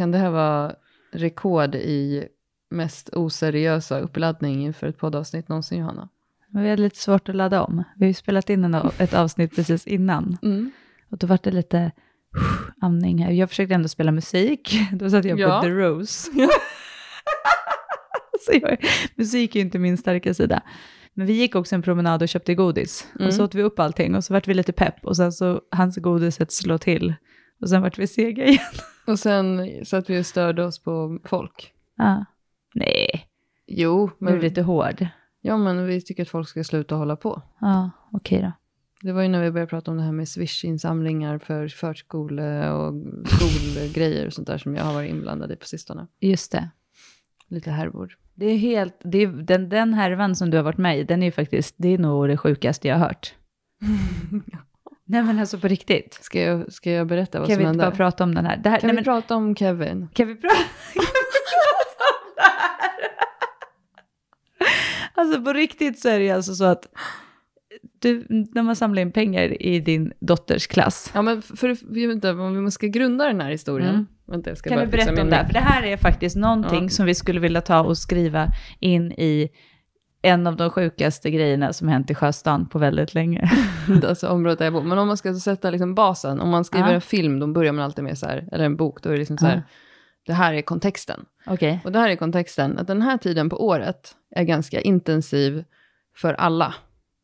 Kan det här vara rekord i mest oseriösa uppladdning inför ett poddavsnitt någonsin, Johanna? Men vi hade lite svårt att ladda om. Vi har ju spelat in en, ett avsnitt precis innan. Mm. Och då var det lite amning här. Jag försökte ändå spela musik. Då satt jag på Ja. The Rose. Så jag, musik är ju inte min starka sida. Men vi gick också en promenad och köpte godis. Mm. Och så åt vi upp allting och så vart vi lite pepp. Och sen så hans godiset slå till. Och sen vart vi sega igen. Och sen satt vi och störde oss på folk. Ah. Nej, Jo, men men, lite hård. ja, men vi tycker att folk ska sluta hålla på. Ja, okej då. Det var ju när vi började prata om det här med Swish-insamlingar för förskole och skolgrejer och sånt där som jag har varit inblandad i på sistone. Just det. Lite härvor. Det är helt, det är, den, den härvan som du har varit med i, den är ju faktiskt, det är nog det sjukaste jag har hört. Nej men alltså på riktigt. Ska jag, ska jag berätta vad Kan som vi inte hände? bara prata om den här? Det här kan nej, vi men, prata om Kevin? kan vi prata kan vi prata om det här? Alltså på riktigt så är det ju alltså så att du, när man samlar in pengar i din dotters klass. Ja, men för, vänta, om vi ska grunda den här historien. Mm. Vänta, Kan du berätta om det här? För det här är faktiskt någonting Ja. som vi skulle vilja ta och skriva in i en av de sjukaste grejerna som hänt i Sjöstan på väldigt länge. alltså området där jag bor. Men om man ska sätta liksom basen, om man skriver Ja. en film, då börjar man alltid med så här, eller en bok, då är det liksom så här, Ja. det här är kontexten. Okej. Och det här är kontexten, att den här tiden på året är ganska intensiv för alla.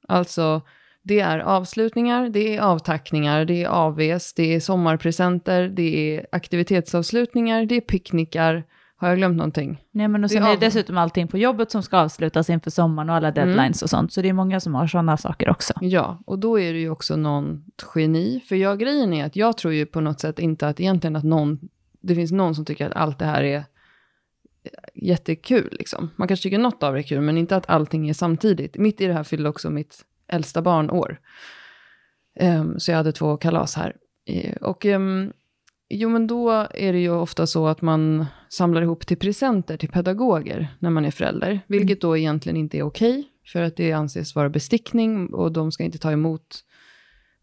Alltså, det är avslutningar, det är avtackningar, det är AVs, det är sommarpresenter, det är aktivitetsavslutningar, det är picknickar. Har jag glömt någonting? Nej, men och Det sen är är det av- dessutom allting på jobbet som ska avslutas inför sommaren och alla deadlines och sånt. Så det är många som har sådana saker också. Ja, och då är det ju också någon geni. För jag, grejen är att jag tror ju på något sätt inte att egentligen att någon, det finns någon som tycker att allt det här är jättekul. Liksom. Man kanske tycker något av det är kul, men inte att allting är samtidigt. Mitt i det här fyllde också mitt äldsta barn år. Ehm, så jag hade två kalas här. Eh, och ehm, jo, men då är det ju ofta så att man samlar ihop till presenter till pedagoger när man är förälder. Vilket då egentligen inte är okej, för att det anses vara bestickning och de ska inte ta emot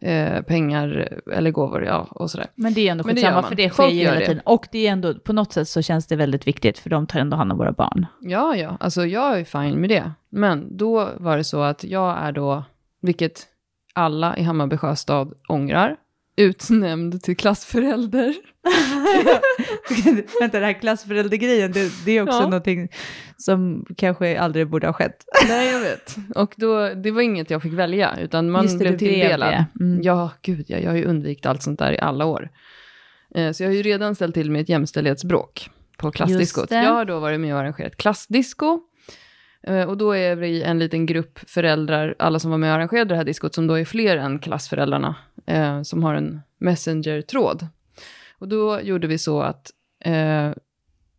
eh, pengar eller gåvor ja, och sådär. Men det är ändå skitsamma, för det sker ju hela tiden. Och det är ändå, på något sätt så känns det väldigt viktigt, för de tar ändå hand om våra barn. Ja, ja, alltså jag är fine med det. Men då var det så att jag är då, vilket alla i Hammarby sjöstad ångrar, utnämnd till klassförälder. Vänta, den här klassföräldergrejen, det, det är också Ja. någonting som kanske aldrig borde ha skett. Nej, jag vet. Och då, det var inget jag fick välja, utan man Just det, blev tilldelad. Mm. Ja, gud ja, jag har ju undvikit allt sånt där i alla år. Eh, så jag har ju redan ställt till med ett jämställdhetsbråk på klassdiskot. Jag har då varit med och arrangerat klassdisco. Eh, och då är vi en liten grupp föräldrar, alla som var med och arrangerade det här diskot, som då är fler än klassföräldrarna, eh, som har en messenger-tråd. Och då gjorde vi så att eh,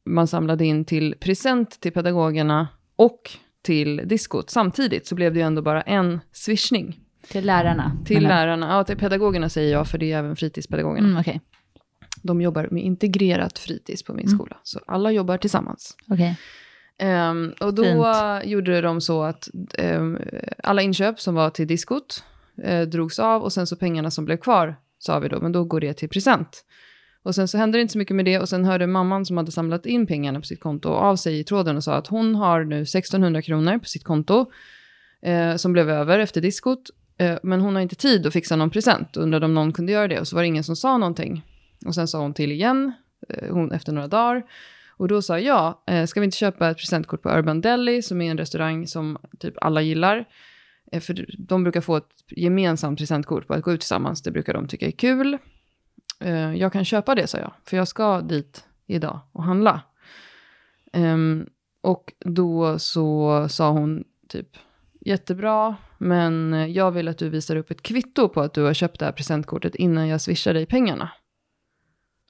man samlade in till present till pedagogerna och till diskot. Samtidigt så blev det ju ändå bara en swishning. Till lärarna. Till menar- lärarna, ja till pedagogerna säger jag, för det är även fritidspedagogerna. Mm, Okej. De jobbar med integrerat fritids på min Mm. skola, så alla jobbar tillsammans. okej. Ehm, och då Fint. gjorde de så att ehm, alla inköp som var till diskot eh, drogs av och sen så pengarna som blev kvar sa vi då, men då går det till present. Och sen så hände det inte så mycket med det och sen hörde mamman som hade samlat in pengarna på sitt konto av sig i tråden och sa att hon har nu 1600 kronor på sitt konto eh, som blev över efter diskot. Eh, men hon har inte tid att fixa någon present, och undrade om någon kunde göra det och så var det ingen som sa någonting. Och sen sa hon till igen, eh, hon, efter några dagar. Och då sa jag, eh, ska vi inte köpa ett presentkort på Urban Deli, som är en restaurang som typ alla gillar. Eh, för de brukar få ett gemensamt presentkort på att gå ut tillsammans, det brukar de tycka är kul. Eh, jag kan köpa det, sa jag, för jag ska dit idag och handla. Ehm, och då så sa hon typ, jättebra, men jag vill att du visar upp ett kvitto på att du har köpt det här presentkortet innan jag swishar dig pengarna.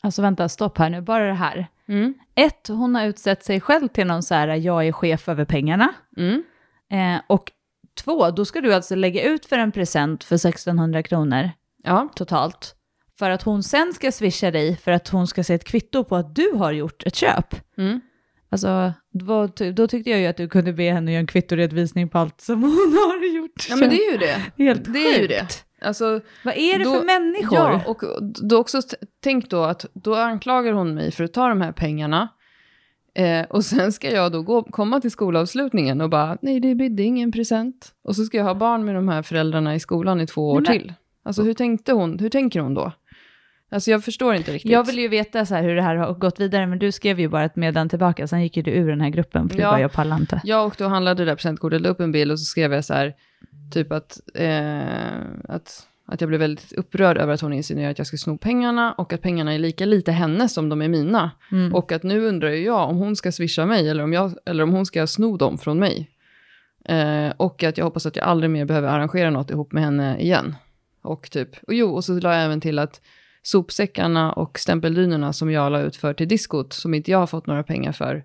Alltså vänta, stopp här nu, bara det här. Mm. Ett, hon har utsett sig själv till någon så här, jag är chef över pengarna. Mm. Eh, och två, då ska du alltså lägga ut för en present för 1600 kronor Ja, totalt. För att hon sen ska swisha dig för att hon ska se ett kvitto på att du har gjort ett köp. mm. Alltså, då, då tyckte jag ju att du kunde be henne göra en kvittoredovisning på allt som hon har gjort. ja men det är ju det. Helt det är ju sjukt. det. Alltså, Vad är det Då- för människor? Ja, och då också, tänk då att då anklagar hon mig för att ta de här pengarna. Eh, och sen ska jag då gå, komma till skolavslutningen och bara, nej det bidde ingen present. Och så ska jag ha barn med de här föräldrarna i skolan i två år men- till. Alltså hur tänkte hon, hur tänker hon då? Alltså jag förstår inte riktigt. Jag vill ju veta så här hur det här har gått vidare, men du skrev ju bara ett meddelande tillbaka, sen gick ju du ur den här gruppen, för du Ja. bara, jag pallar inte. Jag åkte och handlade det där presentkortet, la upp en bild och så skrev jag så här, typ att, eh, att, att jag blev väldigt upprörd över att hon insinuerar att jag ska sno pengarna och att pengarna är lika lite hennes som de är mina. Mm. Och att nu undrar jag om hon ska swisha mig eller om, jag, eller om hon ska sno dem från mig. Eh, och att jag hoppas att jag aldrig mer behöver arrangera något ihop med henne igen. Och typ, och jo, och så la jag även till att sopsäckarna och stämpeldynorna som jag la ut för till diskot, som inte jag har fått några pengar för,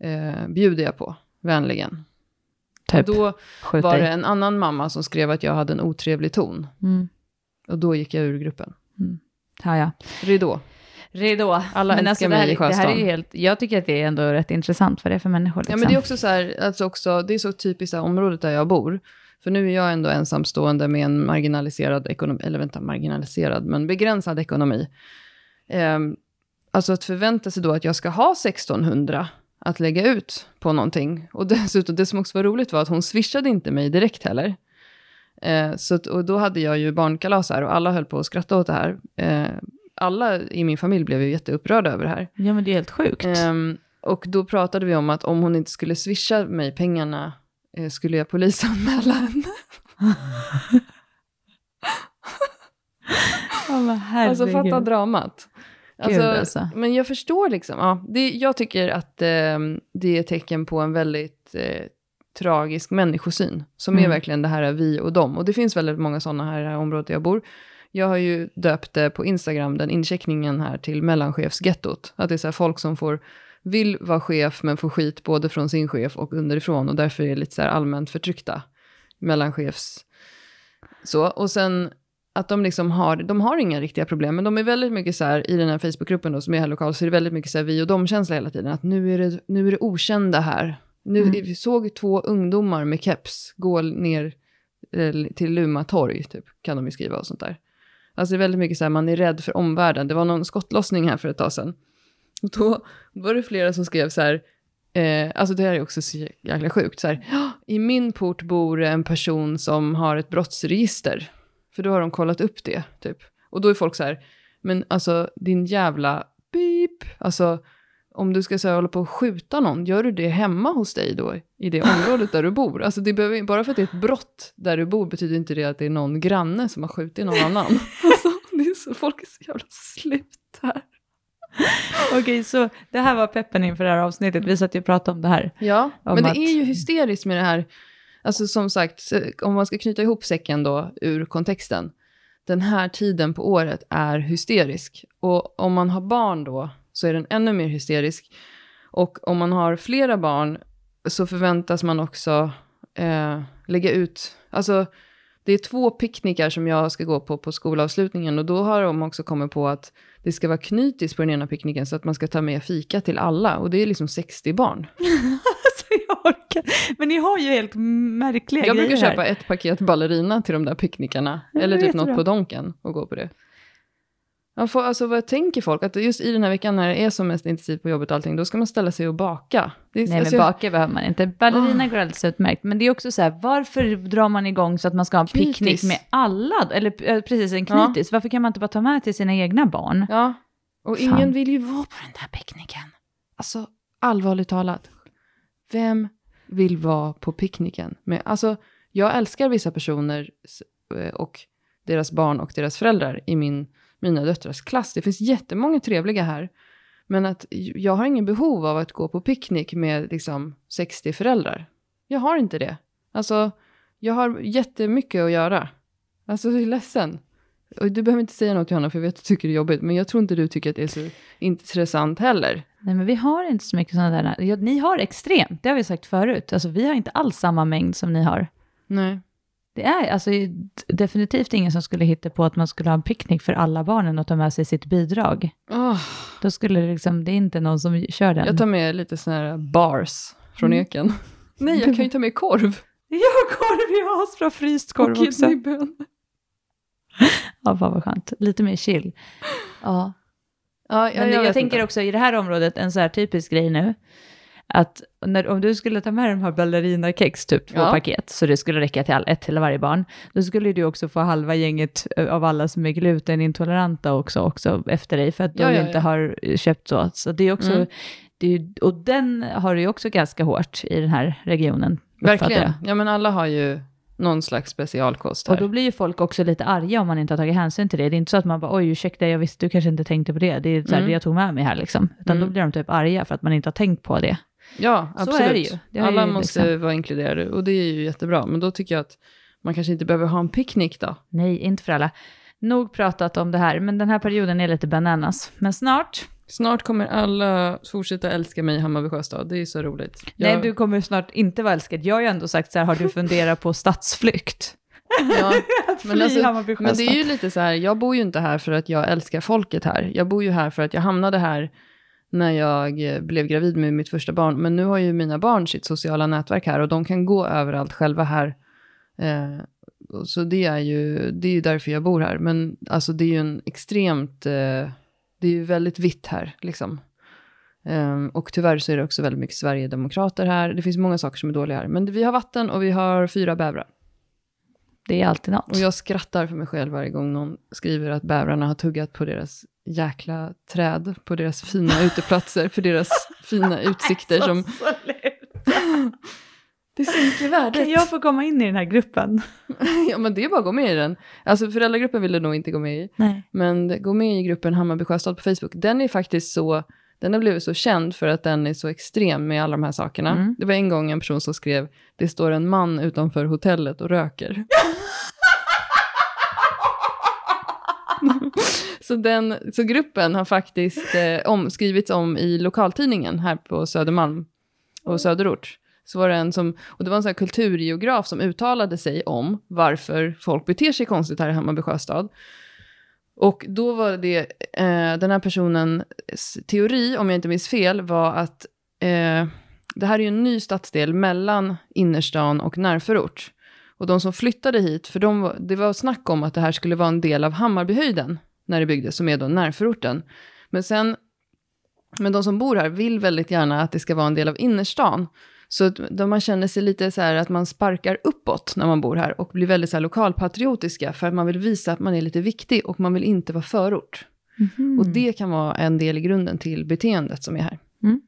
eh, bjuder jag på, vänligen. typ, Då var det en annan mamma som skrev att jag hade en otrevlig ton. Mm. Och då gick jag ur gruppen. Ja, ja. Ridå. Ridå. Alla men alltså, det, här, det här är ju helt, jag tycker att det är ändå rätt intressant vad det är för människor. Liksom. Ja, men det är också så här, alltså också, det är så typiskt det här området där jag bor. För nu är jag ändå ensamstående med en marginaliserad ekonomi, eller vänta, marginaliserad, men begränsad ekonomi. Ehm, alltså att förvänta sig då att jag ska ha 1600 att lägga ut på någonting. Och dessutom, det som också var roligt var att hon swishade inte mig direkt heller. Eh, så att, och då hade jag ju barnkalas här och alla höll på att skratta åt det här. Eh, alla i min familj blev ju jätteupprörda över det här. Ja, men det är helt sjukt. Ehm, och då pratade vi om att om hon inte skulle swisha mig pengarna eh, skulle jag polisanmäla henne. Herregud. Alltså fatta dramat. Alltså, Gud, alltså. Men jag förstår liksom, ja, det, jag tycker att ehm, det är ett tecken på en väldigt eh, tragisk människosyn. Som är Mm. verkligen det här vi och dem. Och det finns väldigt många sådana här i det här området där jag bor. Jag har ju döpt det på Instagram, den incheckningen här till mellanchefsgettot. Att det är så här folk som får, vill vara chef men får skit både från sin chef och underifrån. Och därför är det lite så här allmänt förtryckta mellanchefs... Så, och sen att de liksom har, de har inga riktiga problem, men de är väldigt mycket så här, i den här Facebookgruppen då, som är här lokal, så är det väldigt mycket så här vi och dem-känsla hela tiden. Att nu är det, nu är det okända här. Nu Mm. vi såg två ungdomar med keps gå ner eh, till Luma torg, typ, kan de ju skriva och sånt där. Alltså det är väldigt mycket så här, man är rädd för omvärlden. Det var någon skottlossning här för ett tag sedan. Och då var det flera som skrev så här, eh, alltså det här är också så jäkla sjukt, så här, "Ja, i min port bor en person som har ett brottsregister. För då har de kollat upp det, typ. Och då är folk så här, men alltså din jävla beep, alltså om du ska så här, hålla på och skjuta någon, gör du det hemma hos dig då, i det området där du bor? Alltså det behöver, bara för att det är ett brott där du bor betyder inte det att det är någon granne som har skjutit någon annan. Alltså, det är så, folk är så jävla slut här. Okej, så det här var peppen inför det här avsnittet. Vi satt ju och pratade om det här. Ja, Om men det att- är ju hysteriskt med det här. Alltså som sagt, om man ska knyta ihop säcken då ur kontexten. Den här tiden på året är hysterisk. Och om man har barn då så är den ännu mer hysterisk. Och om man har flera barn så förväntas man också eh, lägga ut, alltså det är två picknickar som jag ska gå på på skolavslutningen och då har de också kommit på att det ska vara knytis på den ena picknicken så att man ska ta med fika till alla och det är liksom 60 barn. Alltså jag orkar. Men ni har ju helt märkliga Jag grejer brukar här. köpa ett paket ballerina till de där picknickarna. Ja, eller typ något på Donken och gå på det. Man får, alltså vad tänker folk? Att just i den här veckan när det är som mest intensivt på jobbet och allting, då ska man ställa sig och baka. Är, Nej, alltså, men baka behöver man inte. Ballerina Ah. går alldeles utmärkt. Men det är också så här, varför drar man igång så att man ska ha en Knytis. picknick med alla? Eller eh, precis, en Ja. knytis. Varför kan man inte bara ta med till sina egna barn? Ja, och Fan. ingen vill ju vara på den där picknicken. Alltså, allvarligt talat. Vem vill vara på picknicken? Men, alltså, jag älskar vissa personer eh, och deras barn och deras föräldrar i min, mina döttrars klass. Det finns jättemånga trevliga här. Men att jag har ingen behov av att gå på picknick med liksom 60 föräldrar. Jag har inte det. Alltså, jag har jättemycket att göra. Alltså, jag är ledsen. Och du behöver inte säga något Johanna, för jag vet att du tycker det är jobbigt. Men jag tror inte du tycker att det är så intressant heller. Nej, men vi har inte så mycket sådana där. Ja, ni har extremt, det har vi sagt förut. Alltså, vi har inte alls samma mängd som ni har. Nej. Det är alltså definitivt ingen som skulle hitta på att man skulle ha en picknick för alla barnen och ta med sig sitt bidrag. Åh, Då skulle det liksom, det är inte någon som kör den. jag tar med lite såna här bars från Mm. eken. Nej, jag kan ju ta med korv. Ja, korv, vi har asbra fryst korv och också. Ja, fan vad skönt. Lite mer chill. Ja. Ja, Men jag, vet tänker inte. också i det här området, en så här typisk grej nu, att när, om du skulle ta med de här ballerinakex, typ två Ja. paket, så det skulle räcka till all, ett till varje barn, då skulle du också få halva gänget eh, av alla som är glutenintoleranta också, också efter dig, för att de Ja, ja, inte ja. har köpt så. Så det är också, Mm. det är, och den har du ju också ganska hårt i den här regionen. Verkligen. Ja, men alla har ju någon slags specialkost Och här. då blir ju folk också lite arga om man inte har tagit hänsyn till det. Det är inte så att man bara, oj ursäkta, jag visste, du kanske inte tänkte på det. Det är så här, Mm. det jag tog med mig här liksom. Utan Mm. då blir de typ arga för att man inte har tänkt på det. Ja, Så absolut. är det ju. Det Alla måste liksom- vara inkluderade och det är ju jättebra. Men då tycker jag att man kanske inte behöver ha en picknick då. Nej, inte för alla. Nog pratat om det här, men den här perioden är lite bananas. Men snart, Snart kommer alla fortsätta älska mig i Hammarby Sjöstad. Det är så roligt. nej Jag- du kommer snart inte vara älskad. Jag har ju ändå sagt så här, har du funderat på stadsflykt? Ja, men, alltså, men det är ju lite så här, jag bor ju inte här för att jag älskar folket här. Jag bor ju här för att jag hamnade här när jag eh, blev gravid med mitt första barn. Men nu har ju mina barn sitt sociala nätverk här och de kan gå överallt själva här. Eh, så det är ju det är ju därför jag bor här. Men alltså det är ju en extremt, eh, det är ju väldigt vitt här liksom. Ehm, och tyvärr så är det också väldigt mycket Sverigedemokrater här. Det finns många saker som är dåliga här. Men vi har vatten och vi har fyra bävrar. Det är alltid något. Och jag skrattar för mig själv varje gång någon skriver att bävrarna har tuggat på deras jäkla träd, på deras fina uteplatser, för deras fina utsikter som... Det sänker värdet. Kan jag få komma in i den här gruppen? Ja, men det är bara att gå med i den. Alltså föräldragruppen vill du nog inte gå med i. Nej. Men gå med i gruppen Hammarby Sjöstad på Facebook. Den är faktiskt så, den har blivit så känd för att den är så extrem med alla de här sakerna. Mm. Det var en gång en person som skrev, det står en man utanför hotellet och röker. så, den, så gruppen har faktiskt eh, om, skrivits om i lokaltidningen här på Södermalm och Söderort. Så var det en som, och det var en sån här kulturgeograf som uttalade sig om varför folk beter sig konstigt här i Hammarby Sjöstad. Och då var det, eh, den här personens teori, om jag inte minns fel, var att eh, det här är ju en ny stadsdel mellan innerstan och närförort. Och de som flyttade hit, för de, det var snack om att det här skulle vara en del av Hammarbyhöjden när det byggdes, som är då närförorten. Men sen, men de som bor här vill väldigt gärna att det ska vara en del av innerstan. Så då man känner sig lite så här att man sparkar uppåt när man bor här och blir väldigt så här lokalpatriotiska för att man vill visa att man är lite viktig och man vill inte vara förort. Mhm. Och det kan vara en del i grunden till beteendet som är här. Mm.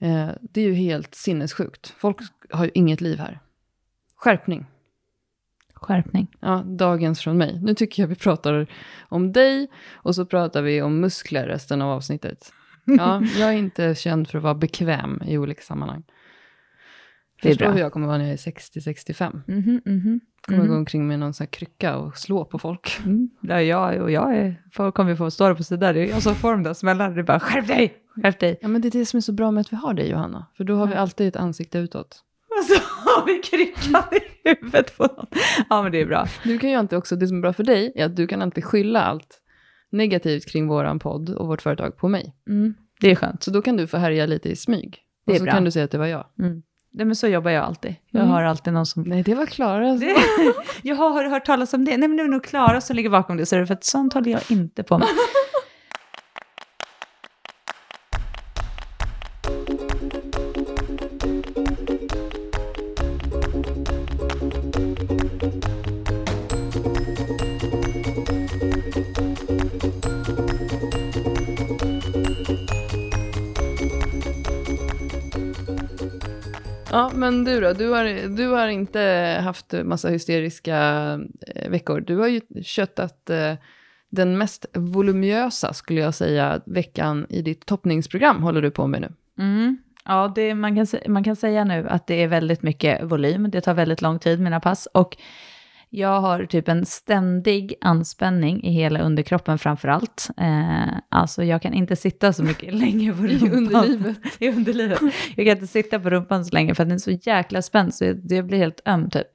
Eh, det är ju helt sinnessjukt. Folk har ju inget liv här. Skärpning. Skärpning. Ja, dagens från mig. Nu tycker jag vi pratar om dig och så pratar vi om muskler resten av avsnittet. Ja, jag är inte känd för att vara bekväm i olika sammanhang. Det är Förstår bra. hur jag kommer vara när jag är 60-65. Mhm, mhm. Kommer Mhm. gå omkring med någon sån här krycka och slå på folk. Mm. Ja, jag, och jag är, får, kommer få stå på sidan. Det är jag som får de där smällarna. Det är bara skärp dig, skärp dig. Ja, men det är det som är så bra med att vi har dig, Johanna. För då har vi alltid ett ansikte utåt. Och så har vi kryckan i huvudet på någon. Ja, men det är bra. Du kan ju alltid också, det som är bra för dig är att du kan alltid skylla allt negativt kring våran podd och vårt företag på mig. Mm. Det är skönt. Så då kan du få härja lite i smyg. Det är och så bra. kan du säga att det var jag. Mm. Nej, men så jobbar jag alltid. Jag Mm. har alltid någon som... Nej, det var Klara. alltså. Det, jag har hört talas om det. Nej, men det är nog Klara som ligger bakom det. Så det för att sånt håller jag inte på med. Ja, men du då? Du har, du har inte haft massa hysteriska eh, veckor. Du har ju köttat eh, den mest voluminösa, skulle jag säga, veckan i ditt toppningsprogram håller du på med nu. Mm. Ja, det, man, kan, man kan säga nu att det är väldigt mycket volym. Det tar väldigt lång tid, mina pass. Och jag har typ en ständig anspänning i hela underkroppen framför allt. Eh, alltså jag kan inte sitta så mycket länge på I rumpan. underlivet. I underlivet. Jag kan inte sitta på rumpan så länge för att den är så jäkla spänd så jag- det blir helt öm typ.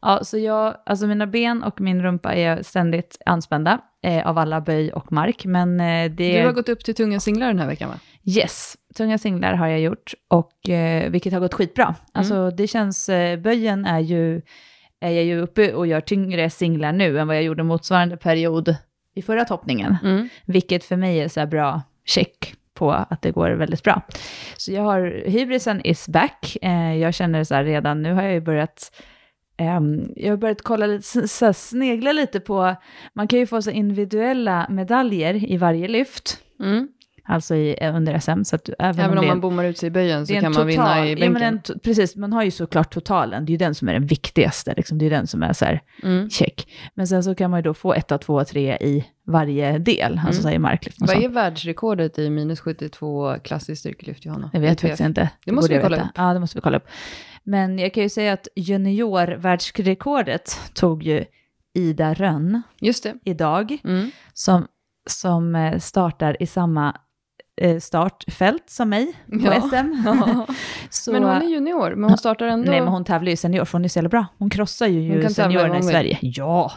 Ja, så jag, alltså mina ben och min rumpa är ständigt anspända eh, av alla böj och mark. Men eh, det Du har gått upp till tunga singlar den här veckan, va? Yes, tunga singlar har jag gjort, och, eh, vilket har gått skitbra. Alltså det känns, eh, böjen är ju är jag ju uppe och gör tyngre singlar nu än vad jag gjorde motsvarande period i förra toppningen. Mm. Vilket för mig är så här bra check på att det går väldigt bra. Så jag har, hybrisen is back. Eh, jag känner så här redan, nu har jag ju börjat ehm, jag har börjat kolla lite, så här, snegla lite på, man kan ju få så individuella medaljer i varje lyft, Mm. Alltså i, eh, under SM. Så att även, Även om om det man bommar ut sig i böjen så det kan man vinna i ja, bänken. men en, precis, man har ju såklart totalen, det är ju den som är den viktigaste, liksom. det är den som är så här, mm. check. Men sen så kan man ju då få etta, tvåa, trea i varje del, alltså så här i marklyft. Vad är världsrekordet i minus 72 klassiskt styrkelyft, Johanna? Jag vet faktiskt inte. Det måste borde vi kolla veta. upp. Ja, det måste vi kolla upp. Men jag kan ju säga att juniorvärldsrekordet tog ju Ida Rönn Just det. idag, Mm. som, som eh, startar i samma startfält som mig på Ja. SM. Ja. Så, Men hon är junior, men hon startar ändå... Nej, men hon tävlar ju senior, för hon är så jävla bra. Hon krossar ju, Hon ju seniorerna i Sverige. Ja!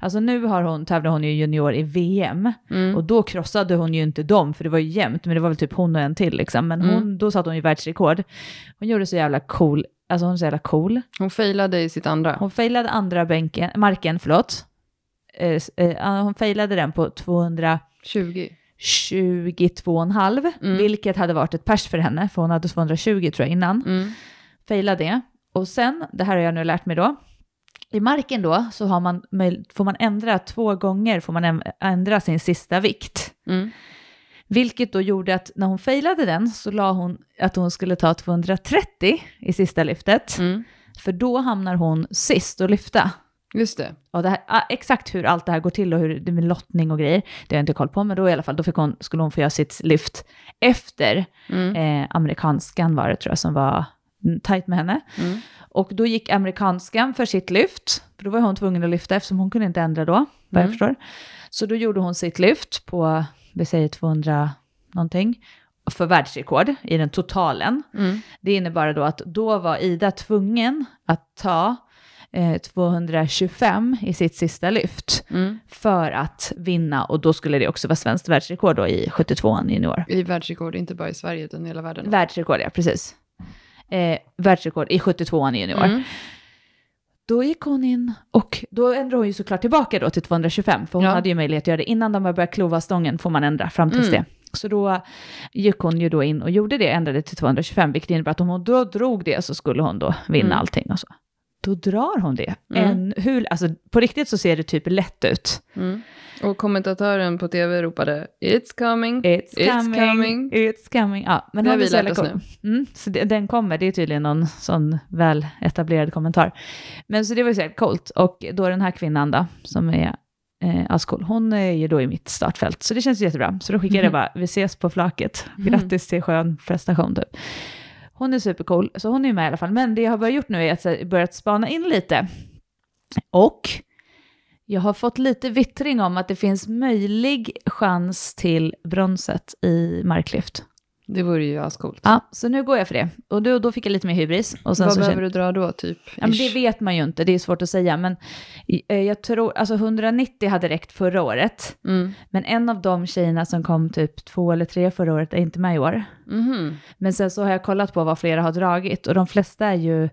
Alltså nu har hon, tävlar hon ju junior i VM, Mm. och då krossade hon ju inte dem, för det var ju jämnt, men det var väl typ hon och en till liksom. Men hon, Mm. då satte hon ju världsrekord. Hon gjorde så jävla cool, alltså hon är så jävla cool. Hon failade i sitt andra. Hon failade andra bänken, marken, förlåt. Eh, eh, hon failade den på 222,5, 20. Mm. vilket hade varit ett pers för henne, för hon hade 220 tror jag innan. Mm. Faila det. Och sen, det här har jag nu lärt mig då, i marken då så har man, får man ändra två gånger, får man ändra sin sista vikt. Mm. Vilket då gjorde att när hon failade den så la hon att hon skulle ta 230 i sista lyftet. Mm. För då hamnar hon sist och lyfta. Just det. Och det här, ah, exakt hur allt det här går till och hur det med lottning och grejer, det har jag inte koll på, men då i alla fall, då fick hon, skulle hon få göra sitt lyft efter Mm. eh, amerikanskan var det tror jag som var tajt med henne. Mm. Och då gick amerikanskan för sitt lyft, för då var hon tvungen att lyfta eftersom hon kunde inte ändra då, vad jag Mm. förstår. Så då gjorde hon sitt lyft på, vi säger 200 någonting, för världsrekord i den totalen. Mm. Det innebar då att då var Ida tvungen att ta eh, 225 i sitt sista lyft Mm. för att vinna och då skulle det också vara svenskt världsrekord då i 72 junior. I världsrekord, inte bara i Sverige utan i hela världen. Världsrekord, ja precis. Eh, världsrekord i 72 junior. Mm. Då gick hon in och då ändrade hon ju såklart tillbaka då till 225, för hon Ja. hade ju möjlighet att göra det. Innan de började klova stången får man ändra fram tills Mm. det. Så då gick hon ju då in och gjorde det, ändrade till 225, vilket innebär att om hon då drog det så skulle hon då vinna Mm. allting och så. Då drar hon det. Mm. En, hur, alltså, på riktigt så ser det typ lätt ut. Mm. Och kommentatören på tv ropade “It's coming”. It's, It's coming, coming. it's coming. Ja, men Det har vi lärt oss cool. Mm, så det, den kommer, det är tydligen någon sån väl etablerad kommentar. Men så det var ju så jävla coolt. Och då den här kvinnan då, som är eh, ascool, hon är ju då i mitt startfält. Så det känns jättebra. Så då skickade jag Mhm. bara, vi ses på flaket. Mhm. Grattis till skön prestation typ. Hon är supercool, så hon är ju med i alla fall. Men det jag har börjat gjort nu är att jag börjat spana in lite. Och jag har fått lite vittring om att det finns möjlig chans till bronset i marklyft. Det vore ju ascoolt. Ja, så nu går jag för det. Och då, då fick jag lite mer hybris. Och sen Vad så behöver kände, du dra då, typ? ja, men det vet man ju inte, det är svårt att säga. Men eh, jag tror, alltså 190 hade räckt förra året. Mm. Men en av de tjejerna som kom typ två eller tre förra året är inte med i år. Mhm. Men sen så har jag kollat på vad flera har dragit och de flesta är ju,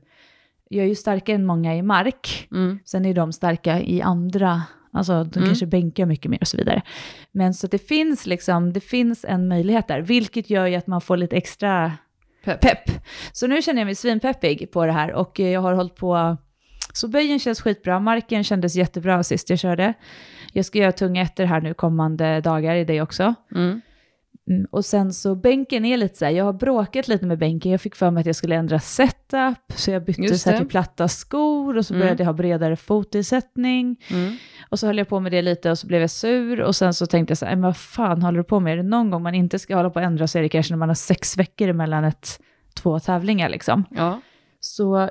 jag är ju starkare än många i mark. Mm. Sen är de starka i andra, alltså de Mm. kanske bänkar mycket mer och så vidare. Men så det finns liksom, det finns en möjlighet där, vilket gör ju att man får lite extra Pepp. pepp. Så nu känner jag mig svinpeppig på det här och eh, jag har hållit på, så böjen känns skitbra, marken kändes jättebra sist jag körde. Jag ska göra tunga ettor här nu kommande dagar i det också. Mm. Mm, och sen så bänken är lite så här, jag har bråkat lite med bänken, jag fick för mig att jag skulle ändra setup, så jag bytte Just så här till platta skor och så Mm. började jag ha bredare fotisättning. Mm. Och så höll jag på med det lite och så blev jag sur och sen så tänkte jag så här, "Nej, men vad fan håller du på med? Är det någon gång man inte ska hålla på att ändra så är det kanske när man har sex veckor mellan ett, två tävlingar liksom. Ja. Så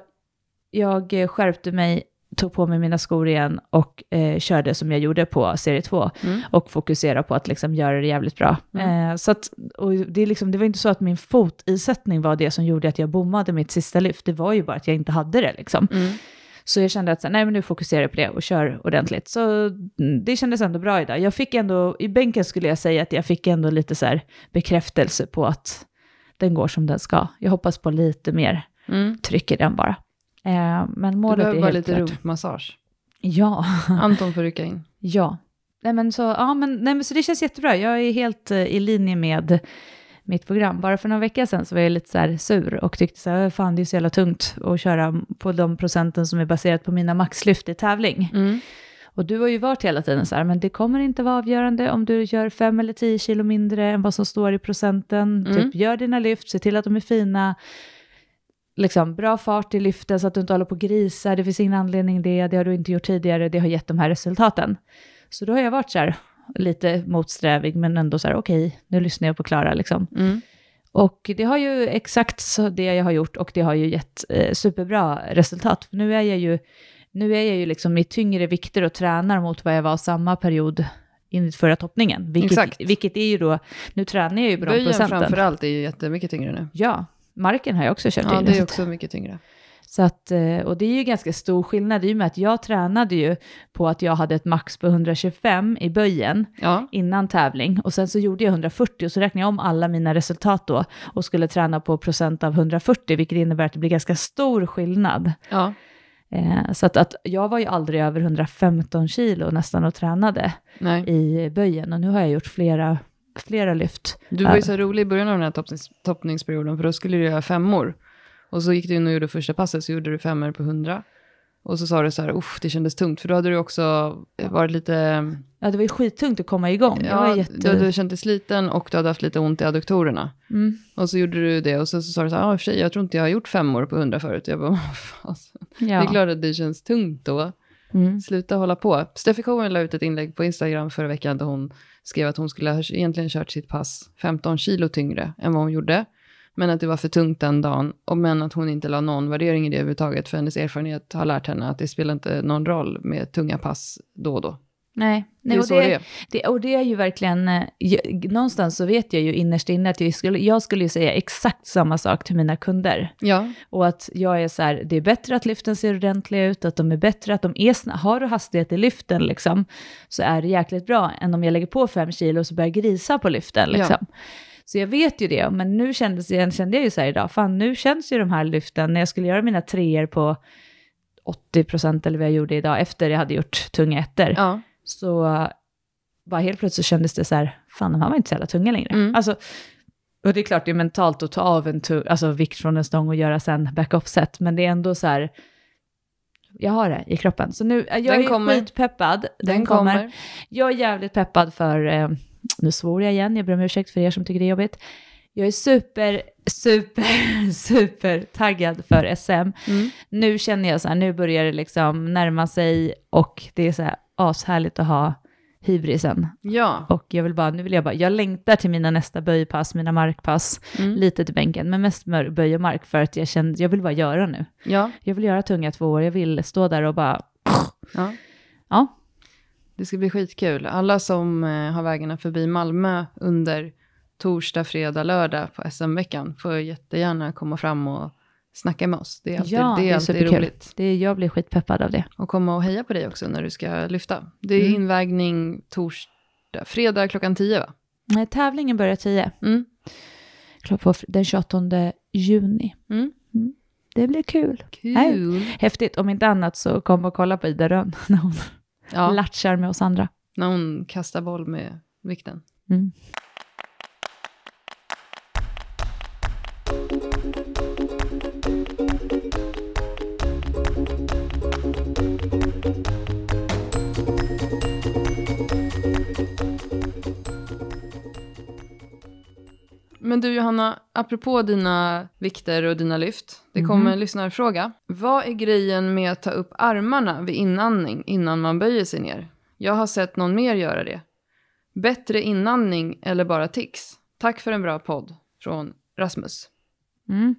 jag skärpte mig, tog på mig mina skor igen och eh, körde som jag gjorde på serie 2 Mm. och fokusera på att liksom göra det jävligt bra. Mm. Eh, så att, och det, liksom, det var inte så att min fotisättning var det som gjorde att jag bommade mitt sista lyft, det var ju bara att jag inte hade det liksom. Mm. Så jag kände att så, nej men nu fokuserar jag på det och kör ordentligt. Så mm, det kändes ändå bra idag. Jag fick ändå, i bänken skulle jag säga att jag fick ändå lite så bekräftelse på att den går som den ska. Jag hoppas på lite mer Mm. tryck i den bara. Eh, men Du målet behöver är bara lite rumpmassage. Ja. Anton får rycka in. Ja. Nej, men så, ja, men, nej, men så det känns jättebra. Jag är helt eh, i linje med mitt program. Bara för några veckor sedan så var jag lite så här sur och tyckte så här, fan det är så jävla tungt att köra på de procenten som är baserat på mina maxlyft i tävling. Mm. Och du har ju varit hela tiden så här, men det kommer inte vara avgörande om du gör fem eller tio kilo mindre än vad som står i procenten. Mm. Typ gör dina lyft, se till att de är fina. Liksom, bra fart i lyften så att du inte håller på och grisar. Det finns ingen anledning det, det har du inte gjort tidigare, det har gett de här resultaten. Så då har jag varit så här, lite motsträvig, men ändå så här, okej, nu lyssnar jag på Klara liksom. Mm. Och det har ju exakt så det jag har gjort och det har ju gett eh, superbra resultat. För nu är jag ju, nu är jag ju liksom i tyngre vikter och tränar mot vad jag var samma period enligt förra toppningen. Vilket, Exakt. vilket är ju då, nu tränar jag ju på de Böjen procenten. framför allt är ju jättemycket tyngre nu. Ja, marken har jag också kört Ja, in. det är också mycket tyngre. Så att, eh, och det är ju ganska stor skillnad i och med att jag tränade ju på att jag hade ett max på 125 i böjen Ja, innan tävling och sen så gjorde jag 140 och så räknade jag om alla mina resultat då och skulle träna på procent av 140 vilket innebär att det blir ganska stor skillnad. ja. Eh, så att, att jag var ju aldrig över 115 kilo nästan och tränade Nej. i böjen och nu har jag gjort flera, flera lyft. Du var ju så rolig i början av den här toppnings toppningsperioden, för då skulle du göra femmor. Och så gick du in och gjorde första passet, så gjorde du femmor på 100. Och så sa du så här, uff, det kändes tungt, för då hade du också varit lite... Ja, det var ju skittungt att komma igång. Ja, jätte... du hade känt dig sliten och du hade haft lite ont i adduktorerna. mm. Och så gjorde du det och så, så sa du så här, ja, och för sig, jag tror inte jag har gjort femmor på 100 förut. Jag bara, vad fan. ja. Det är klart att det känns tungt då. Mm. Sluta hålla på. Steffi Cohen la ut ett inlägg på Instagram förra veckan där hon skrev att hon skulle ha egentligen kört sitt pass 15 kilo tyngre än vad hon gjorde. Men att det var för tungt den dagen. Och men att hon inte la någon värdering i det överhuvudtaget. För hennes erfarenhet har lärt henne att det spelar inte någon roll med tunga pass då och då. Nej, Det Nej är och, det, det är. det, och det är ju verkligen, eh, jag, någonstans så vet jag ju innerst inne att jag skulle, jag skulle ju säga exakt samma sak till mina kunder. Ja, Och att jag är så här, det är bättre att lyften ser ordentliga ut, att de är bättre, att de är sna- har du hastighet i lyften liksom, så är det jäkligt bra än om jag lägger på fem kilo och så börjar grisa på lyften liksom. Så jag vet ju det, men nu kändes, jag- kände jag ju så här idag, fan nu känns ju de här lyften, när jag skulle göra mina treor på 80% eller vad jag gjorde idag, efter jag hade gjort tunga ettor, ja. Så bara helt plötsligt kändes det så här, fan de här var inte så jävla tunga längre. Mm. Alltså, och det är klart det är mentalt att ta av en tu- alltså, vikt från en stång och göra sen back-off-set, men det är ändå så här, jag har det i kroppen. Så nu, jag Den är kommer. skitpeppad, den, Den kommer. kommer. Jag är jävligt peppad för, eh, nu svor jag igen, jag ber om ursäkt för er som tycker det är jobbigt. Jag är super, super, super taggad för SM. Mm. Nu känner jag så här, nu börjar det liksom närma sig och det är så här ashärligt att ha hybrisen. Ja. Och jag vill bara, nu vill jag bara, jag längtar till mina nästa böjpass, mina markpass, Mm. lite till bänken, men mest böj och mark för att jag kände, jag vill bara göra nu. Ja. Jag vill göra tunga två år, jag vill stå där och bara, ja. ja, Det ska bli skitkul. Alla som eh, har vägarna förbi Malmö under torsdag, fredag, lördag på SM-veckan får jättegärna komma fram och snacka med oss. Det är alltid, ja det är alltid superkul. roligt. Det är, jag blir skitpeppad av det. Och komma och heja på dig också när du ska lyfta. Det är Mm. invägning torsdag, fredag klockan 10 va? Nej, tävlingen börjar 10, Mm. på den 28 juni. Mm. Det blir kul. Kul. Häftigt, om inte annat så kom och kolla på Ida Rönn när hon Ja, latchar med oss andra. när hon kastar boll med vikten. Mm. Men du Johanna, apropå dina vikter och dina lyft. Det kommer en lyssnarfråga. Vad är grejen med att ta upp armarna vid inandning innan man böjer sig ner? Jag har sett någon mer göra det. Bättre inandning eller bara tics? Tack för en bra podd. Från Rasmus. Mm.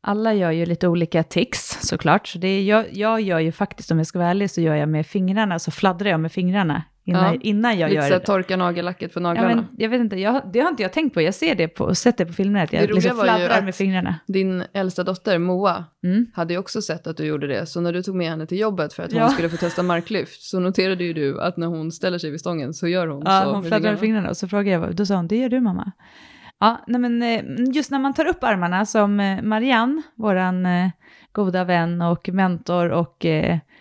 Alla gör ju lite olika tics såklart. Så det är, jag, jag gör ju faktiskt, om jag ska vara ärlig, så gör jag med fingrarna, så fladdrar jag med fingrarna innan, Ja. innan jag Lite gör så det. torka nagellacket på Ja, naglarna. men, jag vet inte, jag, det har inte jag tänkt på. Jag ser det på, sett det på filmer, att Det jag roliga liksom fladdrar med fingrarna. Din äldsta dotter Moa Mm. hade ju också sett att du gjorde det. Så när du tog med henne till jobbet för att hon Ja. skulle få testa marklyft så noterade ju du att när hon ställer sig vid stången så gör hon Ja, så hon fladdrar med fingrarna. och så frågade jag, då sa hon, det gör du mamma. Ja, nej men eh, just när man tar upp armarna som eh, Marianne, våran eh, goda vän och mentor och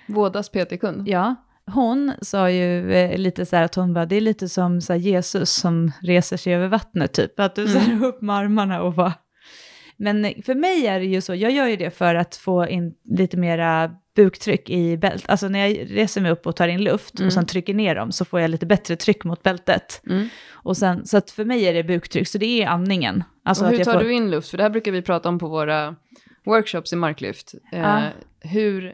Vådas PT-kund. ja, hon sa ju eh, lite så här att hon bara, det är lite som så här, Jesus som reser sig över vattnet typ, att du Mm. upp med armarna och bara... Men för mig är det ju så, jag gör ju det för att få in lite mera buktryck i bältet. Alltså när jag reser mig upp och tar in luft Mm. och sen trycker ner dem så får jag lite bättre tryck mot bältet. Mm. Och sen, så att för mig är det buktryck, så det är andningen. Alltså och hur tar får, du in luft? För det här brukar vi prata om på våra workshops i marklyft. Eh. Hur,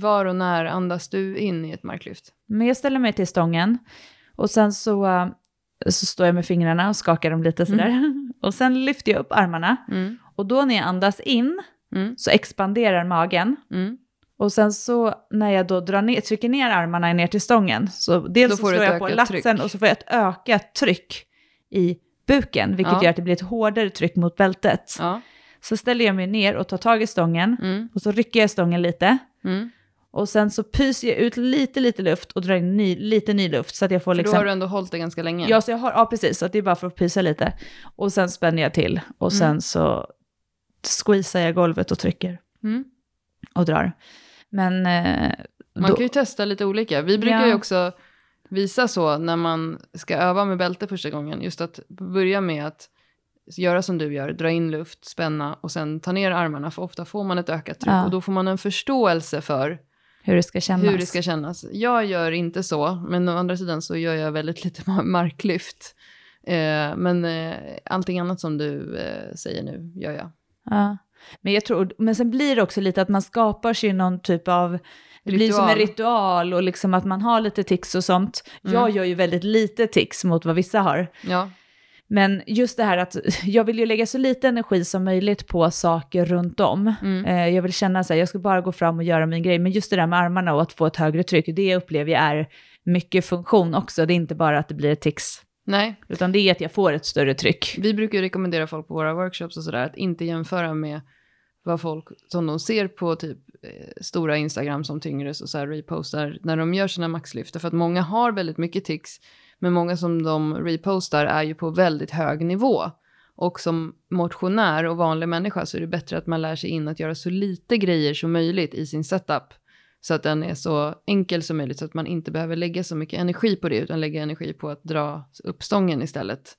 var och när andas du in i ett marklyft? Men jag ställer mig till stången och sen så, eh, så står jag med fingrarna och skakar dem lite sådär. Och sen lyfter jag upp armarna Mm. och då när jag andas in Mm. så expanderar magen. Mm. Och sen så när jag då drar ner, trycker ner armarna ner till stången så dels så slår jag på latsen tryck. och så får jag ett ökat tryck i buken, vilket Ja. gör att det blir ett hårdare tryck mot bältet. Ja. Så ställer jag mig ner och tar tag i stången Mm. och så rycker jag stången lite. Mm. Och sen så pyser jag ut lite, lite luft och drar in ny, lite ny luft så att jag får För liksom... då har du ändå hållit det ganska länge. Ja, så jag har, ja, precis. Så att det är bara för att pysa lite. Och sen spänner jag till. Och sen Mm. så squeezar jag golvet och trycker Mm. och drar. Men... Eh, Man då, kan ju testa lite olika. Vi brukar Ja. ju också visa så när man ska öva med bälte första gången. Just att börja med att göra som du gör, dra in luft, spänna och sen ta ner armarna. För ofta får man ett ökat tryck Ja. och då får man en förståelse för hur det ska kännas. hur det ska kännas. Jag gör inte så, men å andra sidan så gör jag väldigt lite ma- marklyft. Eh, men eh, allting annat som du eh, säger nu gör jag. Ja. Men, jag tror, men sen blir det också lite att man skapar sig någon typ av... Det blir som en Ritual. ritual och liksom att man har lite tics och sånt. Mm. Jag gör ju väldigt lite tics mot vad vissa har. Ja, Men just det här att jag vill ju lägga så lite energi som möjligt på saker runt om. Mm. Eh, jag vill känna så här, jag ska bara gå fram och göra min grej. Men just det där med armarna och att få ett högre tryck, det upplever jag är mycket funktion också. Det är inte bara att det blir ett tics, nej. utan det är att jag får ett större tryck. Vi brukar ju rekommendera folk på våra workshops och sådär att inte jämföra med vad folk som de ser på typ eh, stora Instagram som Tyngres och så här repostar när de gör sina maxlyft. För att många har väldigt mycket tics, men många som de repostar är ju på väldigt hög nivå. Och som motionär och vanlig människa så är det bättre att man lär sig in att göra så lite grejer som möjligt i sin setup. Så att den är så enkel som möjligt så att man inte behöver lägga så mycket energi på det utan lägga energi på att dra upp stången istället.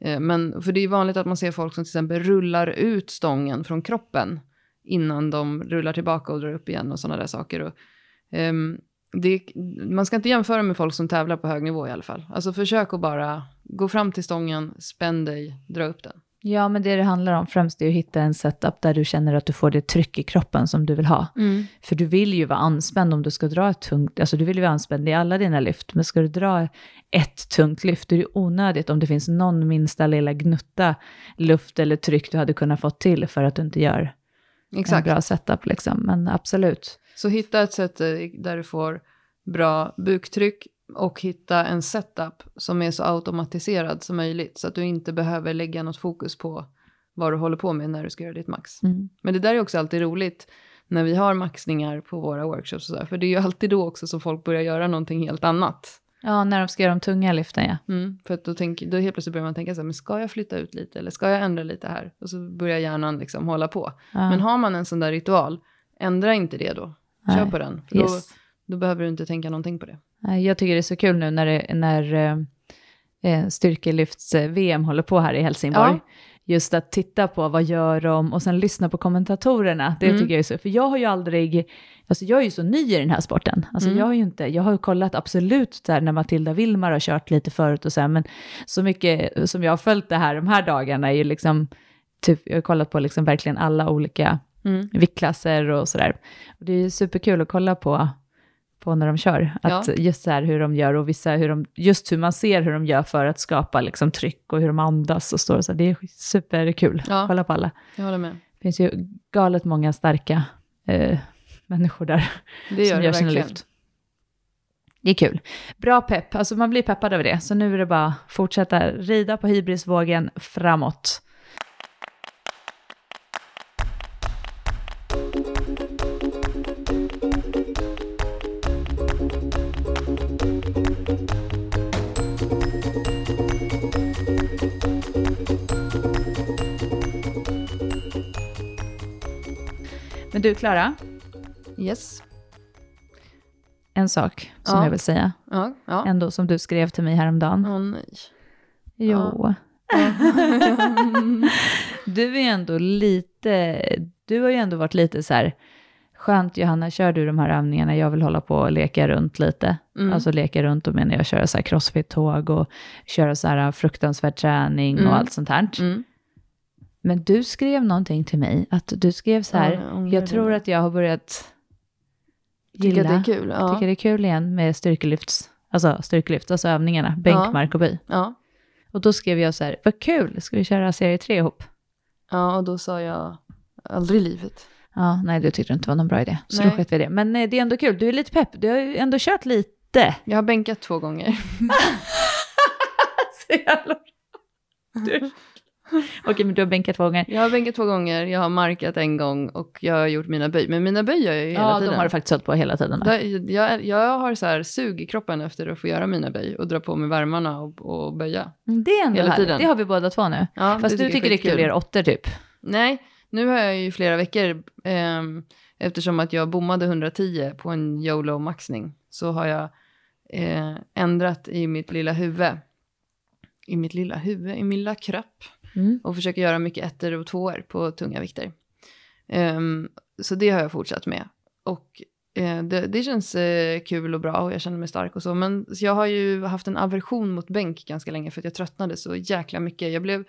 Eh, men för det är vanligt att man ser folk som till exempel rullar ut stången från kroppen innan de rullar tillbaka och drar upp igen och sådana där saker. Och, um, det, man ska inte jämföra med folk som tävlar på hög nivå i alla fall. Alltså försök att bara gå fram till stången, spänn dig, dra upp den. Ja, men det det handlar om främst är att hitta en setup där du känner att du får det tryck i kroppen som du vill ha. För du vill ju vara anspänd om du ska dra ett tungt, alltså du vill ju vara anspänd i alla dina lyft, men ska du dra ett tungt lyft, då är det onödigt om det finns någon minsta lilla gnutta luft eller tryck du hade kunnat få till för att du inte gör en Exakt. bra setup liksom. Men absolut. Så hitta ett sätt där du får bra buktryck och hitta en setup som är så automatiserad som möjligt så att du inte behöver lägga något fokus på vad du håller på med när du ska göra ditt max. Mm. Men det där är också alltid roligt när vi har maxningar på våra workshops och så för det är ju alltid då också som folk börjar göra någonting helt annat. Ja, när de ska göra de tunga lyften ja. Mm, för att då, tänk, då helt plötsligt börjar man tänka så här, men ska jag flytta ut lite eller ska jag ändra lite här? Och så börjar hjärnan liksom hålla på. ja. Men har man en sån där ritual, ändra inte det då. Kör Nej. på den. För då, Yes. då behöver du inte tänka någonting på det. Jag tycker det är så kul nu när, det, när eh, eh, styrkelyfts-VM håller på här i Helsingborg. Ja. Just att titta på vad gör de och sen lyssna på kommentatorerna. Det Mm. tycker jag är så, för jag har ju aldrig, alltså jag är ju så ny i den här sporten. Alltså Mm. jag har ju inte, jag har ju kollat absolut där när Matilda Wilmar har kört lite förut och så här, men så mycket som jag har följt det här de här dagarna är ju liksom, typ, jag har kollat på liksom verkligen alla olika Mm. viktklasser och sådär. Och det är superkul att kolla på, på när de kör. Att Ja. just så här hur de gör och vissa hur de, just hur man ser hur de gör för att skapa liksom tryck och hur de andas och står och så. Det är superkul Ja. kolla på alla. Jag håller med. Det finns ju galet många starka eh, människor där Det gör som det gör sina lyft. Det är kul. Bra pepp, alltså man blir peppad över det. Så nu är det bara att fortsätta rida på hybrisvågen framåt. Men du, Klara, Yes. en sak som Ja. jag vill säga. Ja. Ja. Ändå som du skrev till mig häromdagen. Åh nej. Jo. du är ändå lite, du har ju ändå varit lite så här, skönt Johanna, kör du de här övningarna, jag vill hålla på och leka runt lite. Mm. Alltså leka runt, och menar jag köra så här crossfit-tåg och köra så här fruktansvärd träning Mm. och allt sånt här. Mm. Men du skrev någonting till mig, att du skrev så här, Ja, jag tror att jag har börjat gilla, att det är kul. Ja. tycker det är kul igen med styrkelyfts, alltså styrkelyft, alltså övningarna, bänk, Ja. mark och böj. Ja. Och då skrev jag så här, vad kul, ska vi köra serie tre ihop? ja, och då sa jag aldrig i livet. Ja, nej, du tyckte inte det var någon bra idé. Så Nej. då sket vi det. Men eh, det är ändå kul, du är lite pepp, du har ju ändå kört lite. Jag har bänkat två gånger. Så jävla du. Okej, men du har bänkat två gånger. Jag har bänkat två gånger, jag har markat en gång och jag har gjort mina böj. Men mina böj gör jag ju hela Ja, tiden. de har du faktiskt hållit på hela tiden. Där- jag, jag har så här sug i kroppen efter att få göra mina böj och dra på mig värmarna och, och böja. Mm, Det är ändå hela tiden. Det har vi båda två nu. Ja, Fast du jag tycker det är kul att göra åttor typ. Nej, nu har jag ju flera veckor, ehm, eftersom att jag bommade 110 på en YOLO-maxning, så har jag eh, ändrat i mitt lilla huvud. I mitt lilla huvud, i min lilla kropp. Mm. Och försöker göra mycket ettor och tvåor på tunga vikter. Um, så det har jag fortsatt med. Och uh, det, det känns uh, kul och bra och jag känner mig stark och så. Men så jag har ju haft en aversion mot bänk ganska länge för att jag tröttnade så jäkla mycket. Jag blev,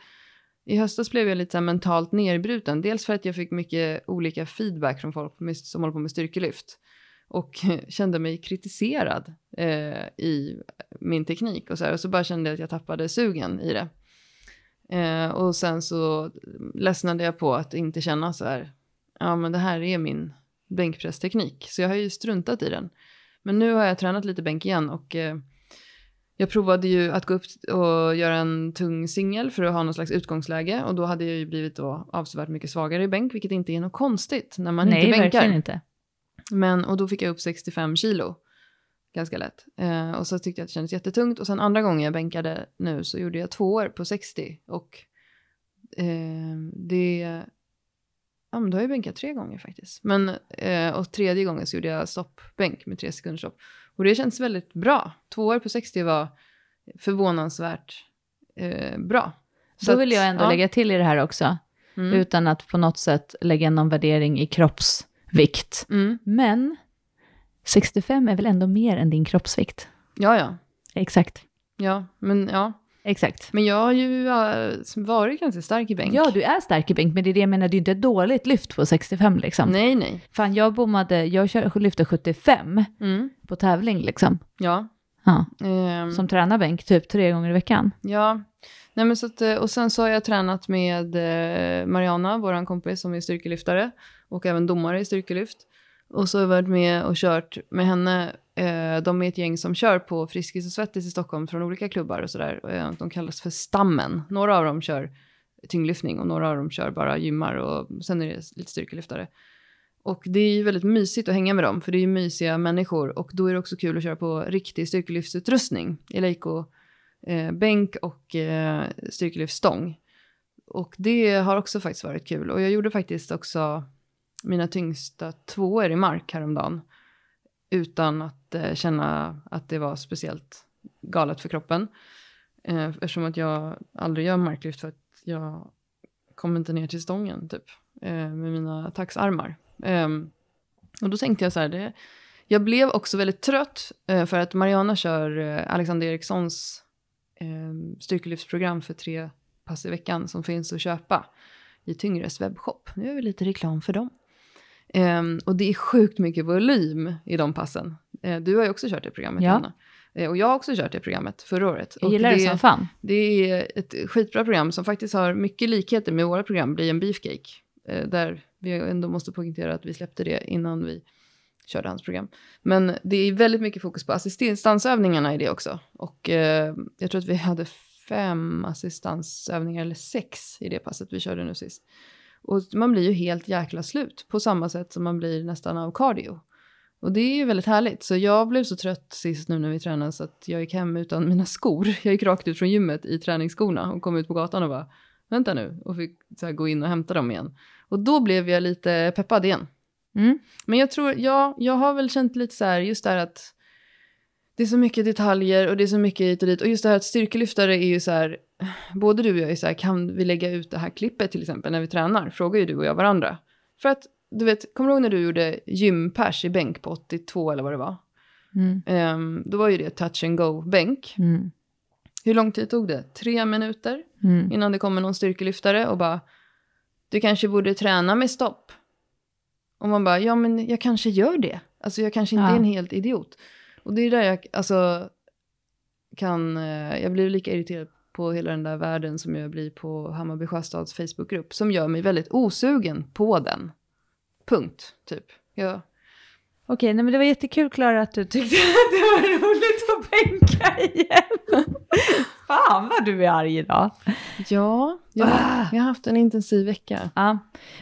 I höstas blev jag lite så här mentalt nerbruten. Dels för att jag fick mycket olika feedback från folk med, som håller på med styrkelyft. Och kände mig kritiserad eh, i min teknik och så här. Och så bara kände jag att jag tappade sugen i det. Eh, och sen så ledsnade jag på att inte känna så här, ja men det här är min bänkpressteknik. Så jag har ju struntat i den. Men nu har jag tränat lite bänk igen och eh, jag provade ju att gå upp och göra en tung singel för att ha någon slags utgångsläge. Och då hade jag ju blivit då avsevärt mycket svagare i bänk, vilket inte är något konstigt när man Nej, inte bänkar. verkligen inte. Men, och då fick jag upp 65 kilo. Ganska lätt. Eh, och så tyckte jag att det kändes jättetungt. Och sen andra gången jag bänkade nu så gjorde jag två år på 60. Och eh, det... Ja, men då har jag bänkat tre gånger faktiskt. Men, eh, och tredje gången så gjorde jag stoppbänk med tre sekunders stopp. Och det känns väldigt bra. Två år på 60 var förvånansvärt eh, bra. Så att, vill jag ändå ja. lägga till i det här också, Mm. utan att på något sätt lägga någon värdering i kroppsvikt. Mm. Men 65 är väl ändå mer än din kroppsvikt? Ja, ja. Exakt. Ja, men ja. Exakt. Men jag har ju varit ganska stark i bänk. Ja, du är stark i bänk, men det är det jag menar, det är inte ett dåligt lyft på 65 liksom. Nej, nej. Fan, jag bommade, jag lyfte 75 Mm. på tävling liksom. Ja. Ja, Ehm, som tränar bänk typ tre gånger i veckan. Ja. Nej, men så att, eh, och sen så har jag tränat med eh, Mariana, vår kompis som är styrkelyftare och även domare i styrkelyft. Och så har jag varit med och kört med henne. Eh, de är ett gäng som kör på Friskis och Svettis i Stockholm från olika klubbar och sådär. Eh, de kallas för Stammen. Några av dem kör tyngdlyftning och några av dem kör bara gymmar och sen är det lite styrkelyftare. Och det är ju väldigt mysigt att hänga med dem för det är ju mysiga människor och då är det också kul att köra på riktig styrkelyftsutrustning. Eleiko eh, bänk och eh, styrkelyftstång. Och det har också faktiskt varit kul. Och jag gjorde faktiskt också mina tyngsta tvåor i mark häromdagen. Utan att eh, känna att det var speciellt galet för kroppen. Eh, eftersom att jag aldrig gör marklyft för att jag kommer inte ner till stången typ. Eh, med mina taxarmar. Ehm, och då tänkte jag så här, det, jag blev också väldigt trött eh, för att Mariana kör eh, Alexander Erikssons eh, styrkelyftsprogram för tre pass i veckan som finns att köpa i Tyngres webbshop. Nu är vi lite reklam för dem. Ehm, och det är sjukt mycket volym i de passen. Eh, du har ju också kört det programmet, Ja. Anna. Eh, och jag har också kört det programmet förra året. Jag Och gillar det, som fan. det är ett skitbra program som faktiskt har mycket likheter med våra program, Bli en beefcake. Eh, där vi ändå måste poängtera att vi släppte det innan vi körde hans program. Men det är väldigt mycket fokus på assistansövningarna i det också. Och jag tror att vi hade fem assistansövningar eller sex i det passet vi körde nu sist. Och man blir ju helt jäkla slut på samma sätt som man blir nästan av cardio. Och det är ju väldigt härligt. Så jag blev så trött sist nu när vi tränade så att jag gick hem utan mina skor. Jag gick rakt ut från gymmet i träningsskorna och kom ut på gatan och bara vänta nu och fick så gå in och hämta dem igen. Och då blev jag lite peppad igen. Mm. Men jag tror, ja, jag har väl känt lite så här, just det här att det är så mycket detaljer och det är så mycket hit och dit. Och just det här att styrkelyftare är ju så här, både du och jag är så här, kan vi lägga ut det här klippet till exempel när vi tränar? Frågar ju du och jag varandra. För att, du vet, kommer du ihåg när du gjorde gympers i bänk på 82 eller vad det var? Mm. Ehm, då var ju det touch and go-bänk. Mm. Hur lång tid tog det? Tre minuter Mm. innan det kommer någon styrkelyftare och bara, du kanske borde träna med stopp. Och man bara, ja men jag kanske gör det. Alltså jag kanske inte Ja. är en helt idiot. Och det är där jag, alltså, kan, eh, jag blir lika irriterad på hela den där världen som jag blir på Hammarby Sjöstads Facebookgrupp. Som gör mig väldigt osugen på den. Punkt, typ. Jag, Okej, nej, men det var jättekul Klara att du tyckte att det var roligt att bänka igen. Fan vad du är arg idag. ja, jag, Ah. jag har haft en intensiv vecka. Ja,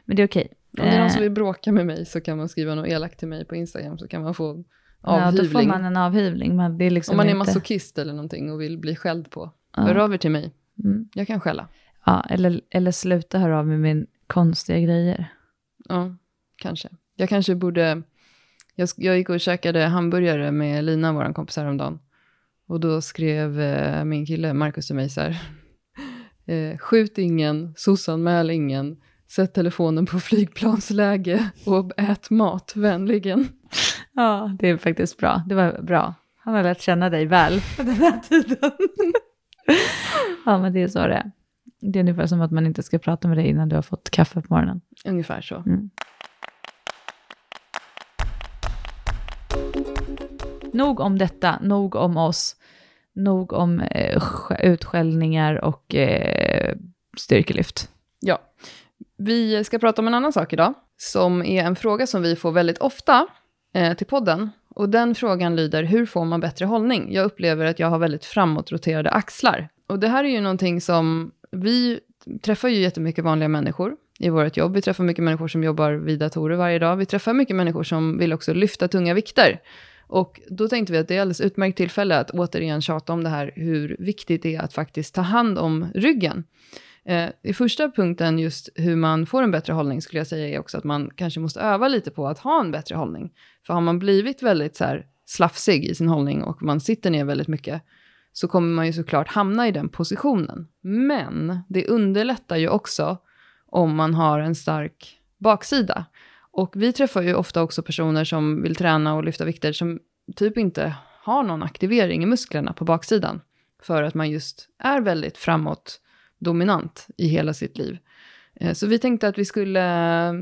men det är okej. Om det är någon Eh, som vill bråka med mig så kan man skriva något elakt till mig på Instagram så kan man få Ja, då avhyvling. får man en avhyvling. Men det är liksom Om man är inte... masochist eller någonting och vill bli skälld på. Ja. Hör av er till mig. Mm. Jag kan skälla. Ja, eller, eller sluta höra av med min konstiga grejer. Ja, kanske. Jag kanske borde... Jag, jag gick och käkade hamburgare med Lina, vår kompis, häromdagen. Och då skrev eh, min kille Markus till mig så här. Eh, skjut ingen, sossanmäl ingen, sätt telefonen på flygplansläge och ät mat vänligen. Ja, det är faktiskt bra. Det var bra. Han har lärt känna dig väl den här tiden. ja, men det är så det är. Det är ungefär som att man inte ska prata med dig innan du har fått kaffe på morgonen. Ungefär så. Mm. Nog om detta, nog om oss, nog om eh, sk- utskällningar och eh, styrkelyft. Ja. Vi ska prata om en annan sak idag, som är en fråga som vi får väldigt ofta eh, till podden. Och den frågan lyder, hur får man bättre hållning? Jag upplever att jag har väldigt framåtroterade axlar. Och det här är ju någonting som, vi träffar ju jättemycket vanliga människor i vårt jobb. Vi träffar mycket människor som jobbar vid datorer varje dag. Vi träffar mycket människor som vill också lyfta tunga vikter. Och då tänkte vi att det är alldeles utmärkt tillfälle att återigen tjata om det här, hur viktigt det är att faktiskt ta hand om ryggen. Eh, I första punkten, just hur man får en bättre hållning, skulle jag säga är också att man kanske måste öva lite på att ha en bättre hållning. För har man blivit väldigt så här, slafsig i sin hållning och man sitter ner väldigt mycket, så kommer man ju såklart hamna i den positionen. Men det underlättar ju också om man har en stark baksida. Och vi träffar ju ofta också personer som vill träna och lyfta vikter som typ inte har någon aktivering i musklerna på baksidan. För att man just är väldigt framåt dominant i hela sitt liv. Eh, så vi tänkte att vi skulle eh,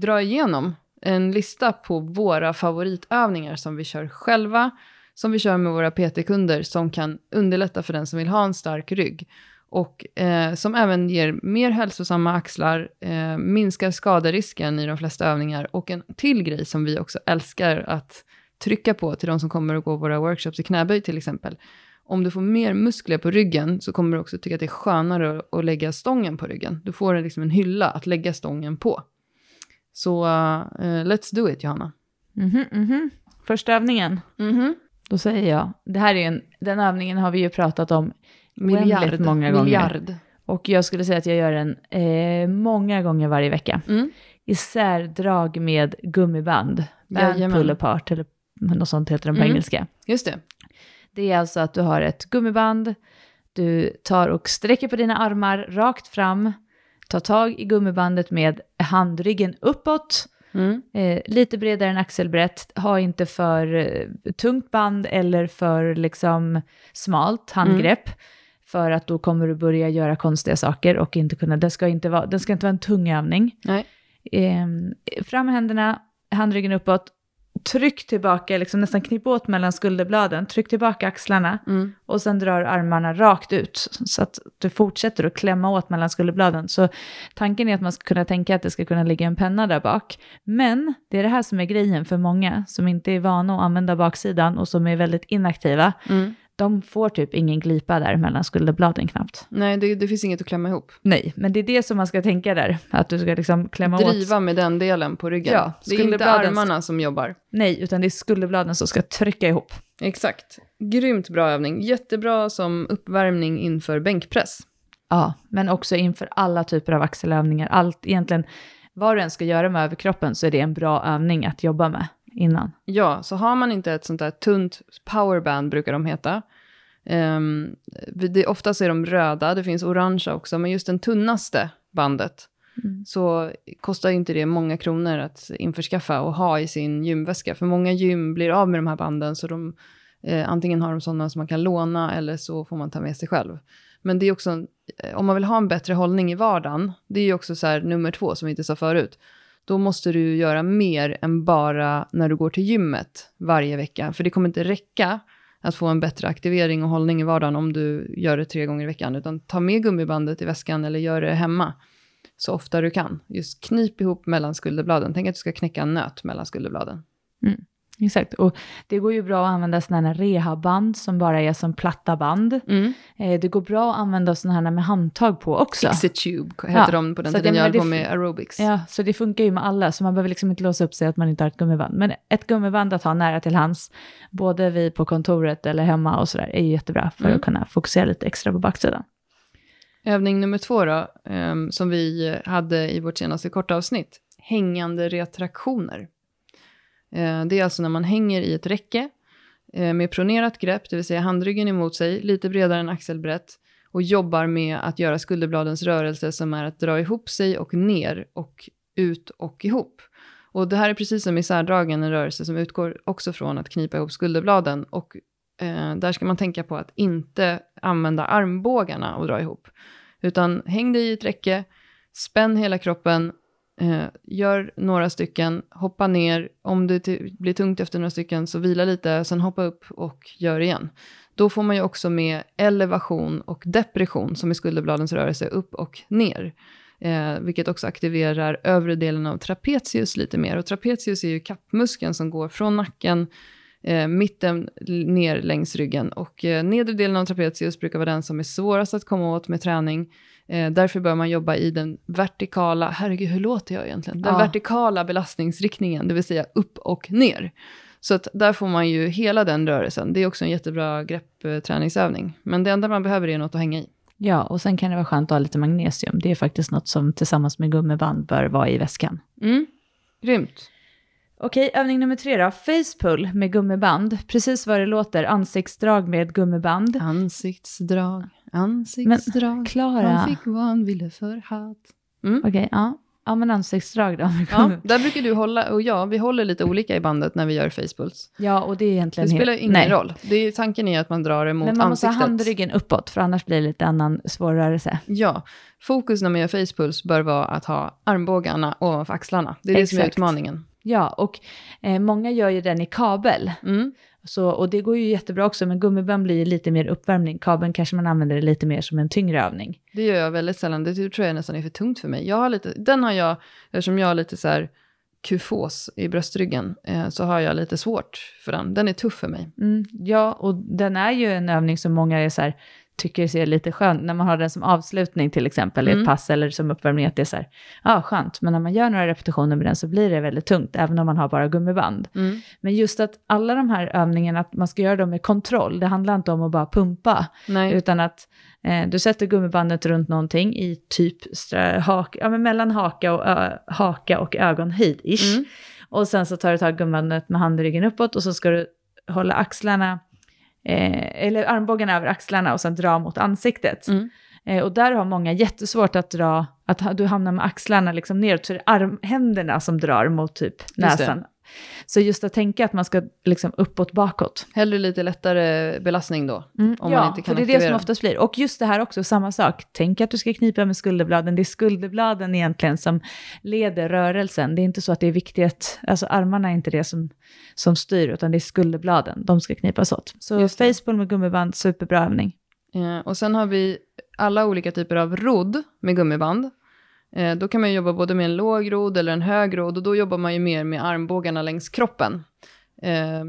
dra igenom en lista på våra favoritövningar som vi kör själva, som vi kör med våra PT-kunder, som kan underlätta för den som vill ha en stark rygg. Och eh, som även ger mer hälsosamma axlar, eh, minskar skaderisken i de flesta övningar. Och en till grej som vi också älskar att trycka på till de som kommer och går våra workshops i knäböj till exempel. Om du får mer muskler på ryggen så kommer du också tycka att det är skönare att- lägga stången på ryggen. Du får liksom en hylla att lägga stången på. Så eh, let's do it, Johanna. Mhm, mhm. Första övningen, Mhm. då säger jag, det här är en, den övningen har vi ju pratat om Miljard. många gånger. Miljard. Och jag skulle säga att jag gör den eh, många gånger varje vecka. Mm. Isärdrag med gummiband. Band Jajamän. pull apart, eller något sånt heter den på Mm. engelska. Just det. Det är alltså att du har ett gummiband, du tar och sträcker på dina armar rakt fram, tar tag i gummibandet med handryggen uppåt, Mm. eh, lite bredare än axelbrett, ha inte för eh, tungt band eller för liksom smalt handgrepp. För att då kommer du börja göra konstiga saker och inte kunna, det ska inte vara, det ska inte vara en tung övning. Nej. Eh, fram med händerna, handryggen uppåt, tryck tillbaka, liksom nästan knip åt mellan skulderbladen, tryck tillbaka axlarna Mm. och sen drar armarna rakt ut så att du fortsätter att klämma åt mellan skulderbladen. Så tanken är att man ska kunna tänka att det ska kunna ligga en penna där bak. Men det är det här som är grejen för många som inte är vana att använda baksidan och som är väldigt inaktiva. Mm. De får typ ingen glipa där mellan skulderbladen knappt. Nej, det, det finns inget att klämma ihop. Nej, men det är det som man ska tänka där. Att du ska liksom klämma åt. Driva med den delen på ryggen. Ja, det är inte armarna som jobbar. Nej, utan det är skulderbladen som ska trycka ihop. Exakt. Grymt bra övning. Jättebra som uppvärmning inför bänkpress. Ja, men också inför alla typer av axelövningar. Allt egentligen, vad du än ska göra med överkroppen så är det en bra övning att jobba med innan. Ja, så har man inte ett sånt där tunt powerband brukar de heta. Um, det, oftast är de röda, det finns orangea också, men just den tunnaste bandet mm. så kostar inte det många kronor att införskaffa och ha i sin gymväska. För många gym blir av med de här banden så de eh, antingen har de sådana som man kan låna eller så får man ta med sig själv. Men det är också, om man vill ha en bättre hållning i vardagen, det är ju också så nummer två som vi inte sa förut, då måste du göra mer än bara när du går till gymmet varje vecka. För det kommer inte räcka att få en bättre aktivering och hållning i vardagen om du gör det tre gånger i veckan, utan ta med gummibandet i väskan eller gör det hemma så ofta du kan. Just knip ihop mellan skulderbladen. Tänk att du ska knäcka en nöt mellan skulderbladen. Mm. Exakt, och det går ju bra att använda sådana här rehabband som bara är som platta band. Mm. Eh, det går bra att använda sådana här med handtag på också. Exitube heter ja. de på den tiden jag höll på med aerobics. Ja, så det funkar ju med alla, så man behöver liksom inte låsa upp sig att man inte har ett gummiband. Men ett gummiband att ha nära till hands, både vi på kontoret eller hemma och sådär, är ju jättebra för mm. att kunna fokusera lite extra på backsidan. Övning nummer två då, um, som vi hade i vårt senaste korta avsnitt, hängande retraktioner. Eh, det är alltså när man hänger i ett räcke eh, med pronerat grepp, det vill säga handryggen emot sig, lite bredare än axelbrett och jobbar med att göra skulderbladens rörelse som är att dra ihop sig och ner och ut och ihop. Och det här är precis som isärdragen, en rörelse som utgår också från att knipa ihop skulderbladen. Och eh, där ska man tänka på att inte använda armbågarna och dra ihop. Utan häng dig i ett räcke, spänn hela kroppen Eh, gör några stycken, hoppa ner. Om det blir tungt efter några stycken så vila lite, sen hoppa upp och gör igen. Då får man ju också med elevation och depression som är skulderbladens rörelse upp och ner. Eh, vilket också aktiverar övre delen av trapezius lite mer. Och trapezius är ju kappmuskeln som går från nacken, eh, mitten ner längs ryggen. Och eh, nedre delen av trapezius brukar vara den som är svårast att komma åt med träning. Eh, därför bör man jobba i den vertikala, herregud hur låter jag egentligen? Den ja. vertikala belastningsriktningen, det vill säga upp och ner. Så att där får man ju hela den rörelsen. Det är också en jättebra greppträningsövning. Men det enda man behöver är något att hänga i. Ja, och sen kan det vara skönt att ha lite magnesium. Det är faktiskt något som tillsammans med gummiband bör vara i väskan. Mm, grymt. Okej, övning nummer tre då. Facepull med gummiband. Precis vad det låter, ansiktsdrag med gummiband. Ansiktsdrag, ansiktsdrag. Men Klara. Han fick vad han ville för hatt. Mm. Okej, ja. Ja, men ansiktsdrag då. Ja, där brukar du hålla, och ja, vi håller lite olika i bandet när vi gör facepulls. Ja, och det är egentligen... Det spelar ingen nej. roll. Det är, tanken är att man drar det mot ansiktet. Men man ansiktet. måste ha handryggen uppåt, för annars blir det lite annan svår rörelse. Ja, fokus när man gör facepulls bör vara att ha armbågarna ovanför axlarna. Det är Exakt. det som är utmaningen. Ja, och eh, många gör ju den i kabel. Mm. Så, och det går ju jättebra också, men gummiband blir lite mer uppvärmning. Kabeln kanske man använder det lite mer som en tyngre övning. Det gör jag väldigt sällan, det tror jag nästan är för tungt för mig. Jag har lite, den har jag, eftersom jag har lite så här kufos i bröstryggen, eh, så har jag lite svårt för den. Den är tuff för mig. Mm, ja, och den är ju en övning som många är så här, tycker ser lite skönt, när man har den som avslutning till exempel i ett mm. pass eller som uppvärmning, att det är så här, ja ah, skönt, men när man gör några repetitioner med den så blir det väldigt tungt, även om man har bara gummiband. Mm. Men just att alla de här övningarna, att man ska göra dem med kontroll, det handlar inte om att bara pumpa, Nej. utan att eh, du sätter gummibandet runt någonting i typ hak, ja, men mellan haka och, ö, haka och ögonhöjd, ish. Mm. Och sen så tar du tag gummibandet med handryggen uppåt och så ska du hålla axlarna eh, eller armbågarna över axlarna och sen dra mot ansiktet. Mm. Eh, och där har många jättesvårt att dra, att du hamnar med axlarna liksom neråt, så det är arm, händerna som drar mot typ näsan. Så just att tänka att man ska liksom uppåt, bakåt. Hellre lite lättare belastning då. Mm, om ja, man inte kan för det är det som oftast blir. Och just det här också, samma sak. Tänk att du ska knipa med skulderbladen. Det är skulderbladen egentligen som leder rörelsen. Det är inte så att det är viktigt, alltså armarna är inte det som, som styr, utan det är skulderbladen. De ska knipas åt. Så facepull med gummiband, superbra övning. Ja, och sen har vi alla olika typer av rodd med gummiband. Eh, då kan man jobba både med en låg rodd eller en hög rodd och då jobbar man ju mer med armbågarna längs kroppen. Eh,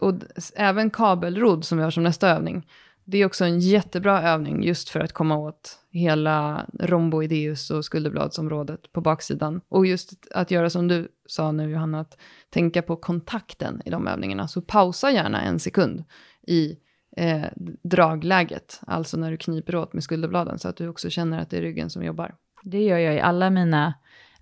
och även kabelrodd som vi har som nästa övning. Det är också en jättebra övning just för att komma åt hela romboideus och skulderbladsområdet på baksidan. Och just att göra som du sa nu Johanna, att tänka på kontakten i de övningarna. Så pausa gärna en sekund i eh, dragläget, alltså när du kniper åt med skulderbladen, så att du också känner att det är ryggen som jobbar. Det gör jag i alla mina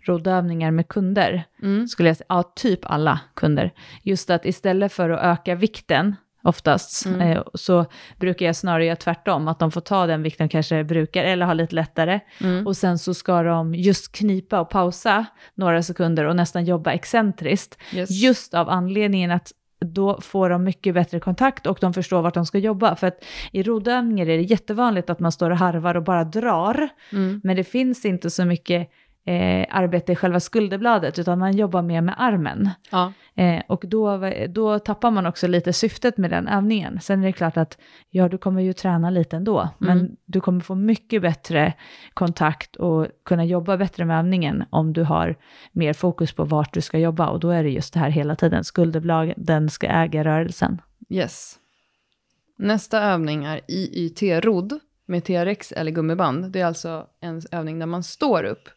roddövningar med kunder, Mm. skulle jag säga, ja typ alla kunder. Just att istället för att öka vikten oftast, Mm. eh, så brukar jag snarare göra tvärtom, att de får ta den vikten kanske brukar, eller ha lite lättare. Mm. Och sen så ska de just knipa och pausa några sekunder och nästan jobba excentriskt. Yes. Just av anledningen att då får de mycket bättre kontakt och de förstår vart de ska jobba. För att i roddövningar är det jättevanligt att man står och harvar och bara drar. Mm. Men det finns inte så mycket eh, arbete i själva skulderbladet, utan man jobbar mer med armen. Ja. Eh, och då, då tappar man också lite syftet med den övningen. Sen är det klart att ja, du kommer ju träna lite ändå, men Mm. du kommer få mycket bättre kontakt och kunna jobba bättre med övningen om du har mer fokus på vart du ska jobba. Och då är det just det här hela tiden, skulderbladen ska äga rörelsen. Yes. Nästa övning är IYT-rodd med TRX eller gummiband. Det är alltså en övning där man står upp.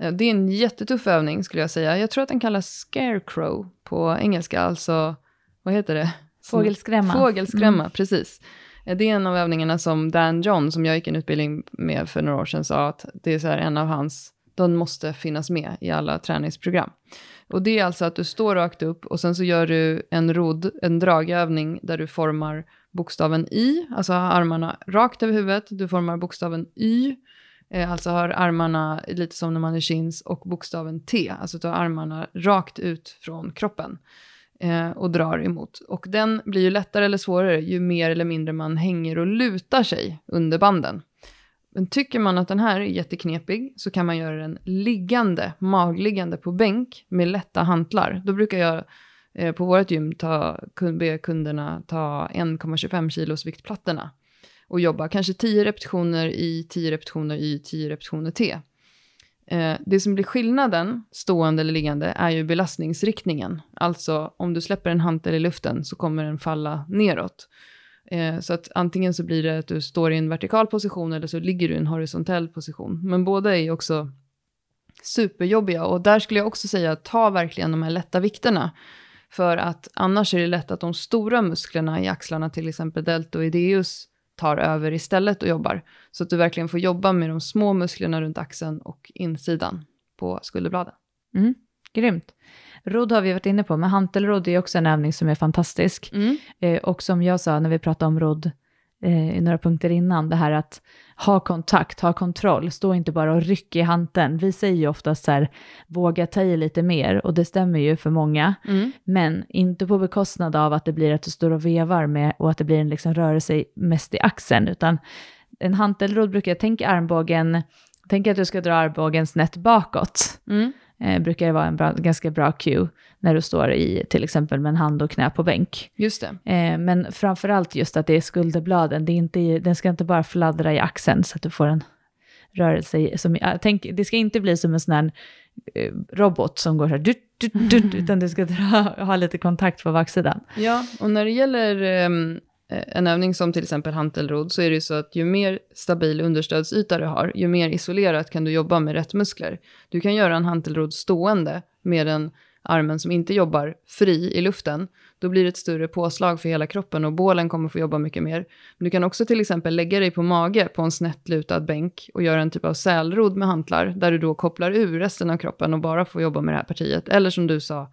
Eh, Det är en jättetuff övning skulle jag säga. Jag tror att den kallas scarecrow på engelska, alltså vad heter det? Fågelskrämma. Fågelskrämma, precis. Eh, Det är en av övningarna som Dan John, som jag gick en utbildning med för några år sedan, sa att det är så en av hans, de måste finnas med i alla träningsprogram. Och det är alltså att du står rakt upp och sen så gör du en rodd, en dragövning där du formar bokstaven I, alltså armarna rakt över huvudet, du formar bokstaven Y, Eh, alltså har armarna lite som när man är chins, och bokstaven T, alltså tar armarna rakt ut från kroppen eh, och drar emot. Och den blir ju lättare eller svårare ju mer eller mindre man hänger och lutar sig under banden. Men tycker man att den här är jätteknepig så kan man göra den liggande, magliggande på bänk med lätta hantlar. Då brukar jag eh, på vårt gym ta, be kunderna ta 1,25 kilos viktplattorna och jobba kanske 10 repetitioner i, 10 repetitioner i, 10 repetitioner T. Eh, det som blir skillnaden, stående eller liggande, är ju belastningsriktningen. Alltså om du släpper en hantel i luften så kommer den falla neråt. Eh, så att antingen så blir det att du står i en vertikal position eller så ligger du i en horisontell position. Men båda är ju också superjobbiga och där skulle jag också säga ta verkligen de här lätta vikterna. För att annars är det lätt att de stora musklerna i axlarna, till exempel deltoideus, tar över istället och jobbar. Så att du verkligen får jobba med de små musklerna runt axeln och insidan på skulderbladen. Mm, grymt. Rodd har vi varit inne på, men hantelrodd är också en övning som är fantastisk. Eh, och som jag sa när vi pratade om rodd eh, i några punkter innan, det här att ha kontakt, ha kontroll, stå inte bara och ryck i hanteln. Vi säger ju oftast så här, våga ta i lite mer, och det stämmer ju för många, Mm. men inte på bekostnad av att det blir att du står och vevar med och att det blir en liksom rörelse mest i axeln, utan en hantelrodd brukar jag tänka armbågen, tänk att du ska dra armbågen snett bakåt Mm. Eh, brukar det vara en bra, ganska bra cue när du står i till exempel med en hand och knä på bänk. Just det. Eh, men framförallt just att det är skulderbladen, det är inte, den ska inte bara fladdra i axeln så att du får en rörelse. Som, jag tänk, det ska inte bli som en sån här eh, robot som går så här, dut, dut, dut, utan du ska dra, ha lite kontakt på baksidan. Ja, och när det gäller eh, Eh, en övning som till exempel hantelrodd så är det ju så att ju mer stabil understödsyta du har, ju mer isolerat kan du jobba med rätt muskler. Du kan göra en hantelrodd stående med den armen som inte jobbar fri i luften. Då blir det ett större påslag för hela kroppen och bålen kommer få jobba mycket mer. Men du kan också till exempel lägga dig på mage på en snett lutad bänk och göra en typ av sälrodd med hantlar där du då kopplar ur resten av kroppen och bara får jobba med det här partiet. Eller som du sa,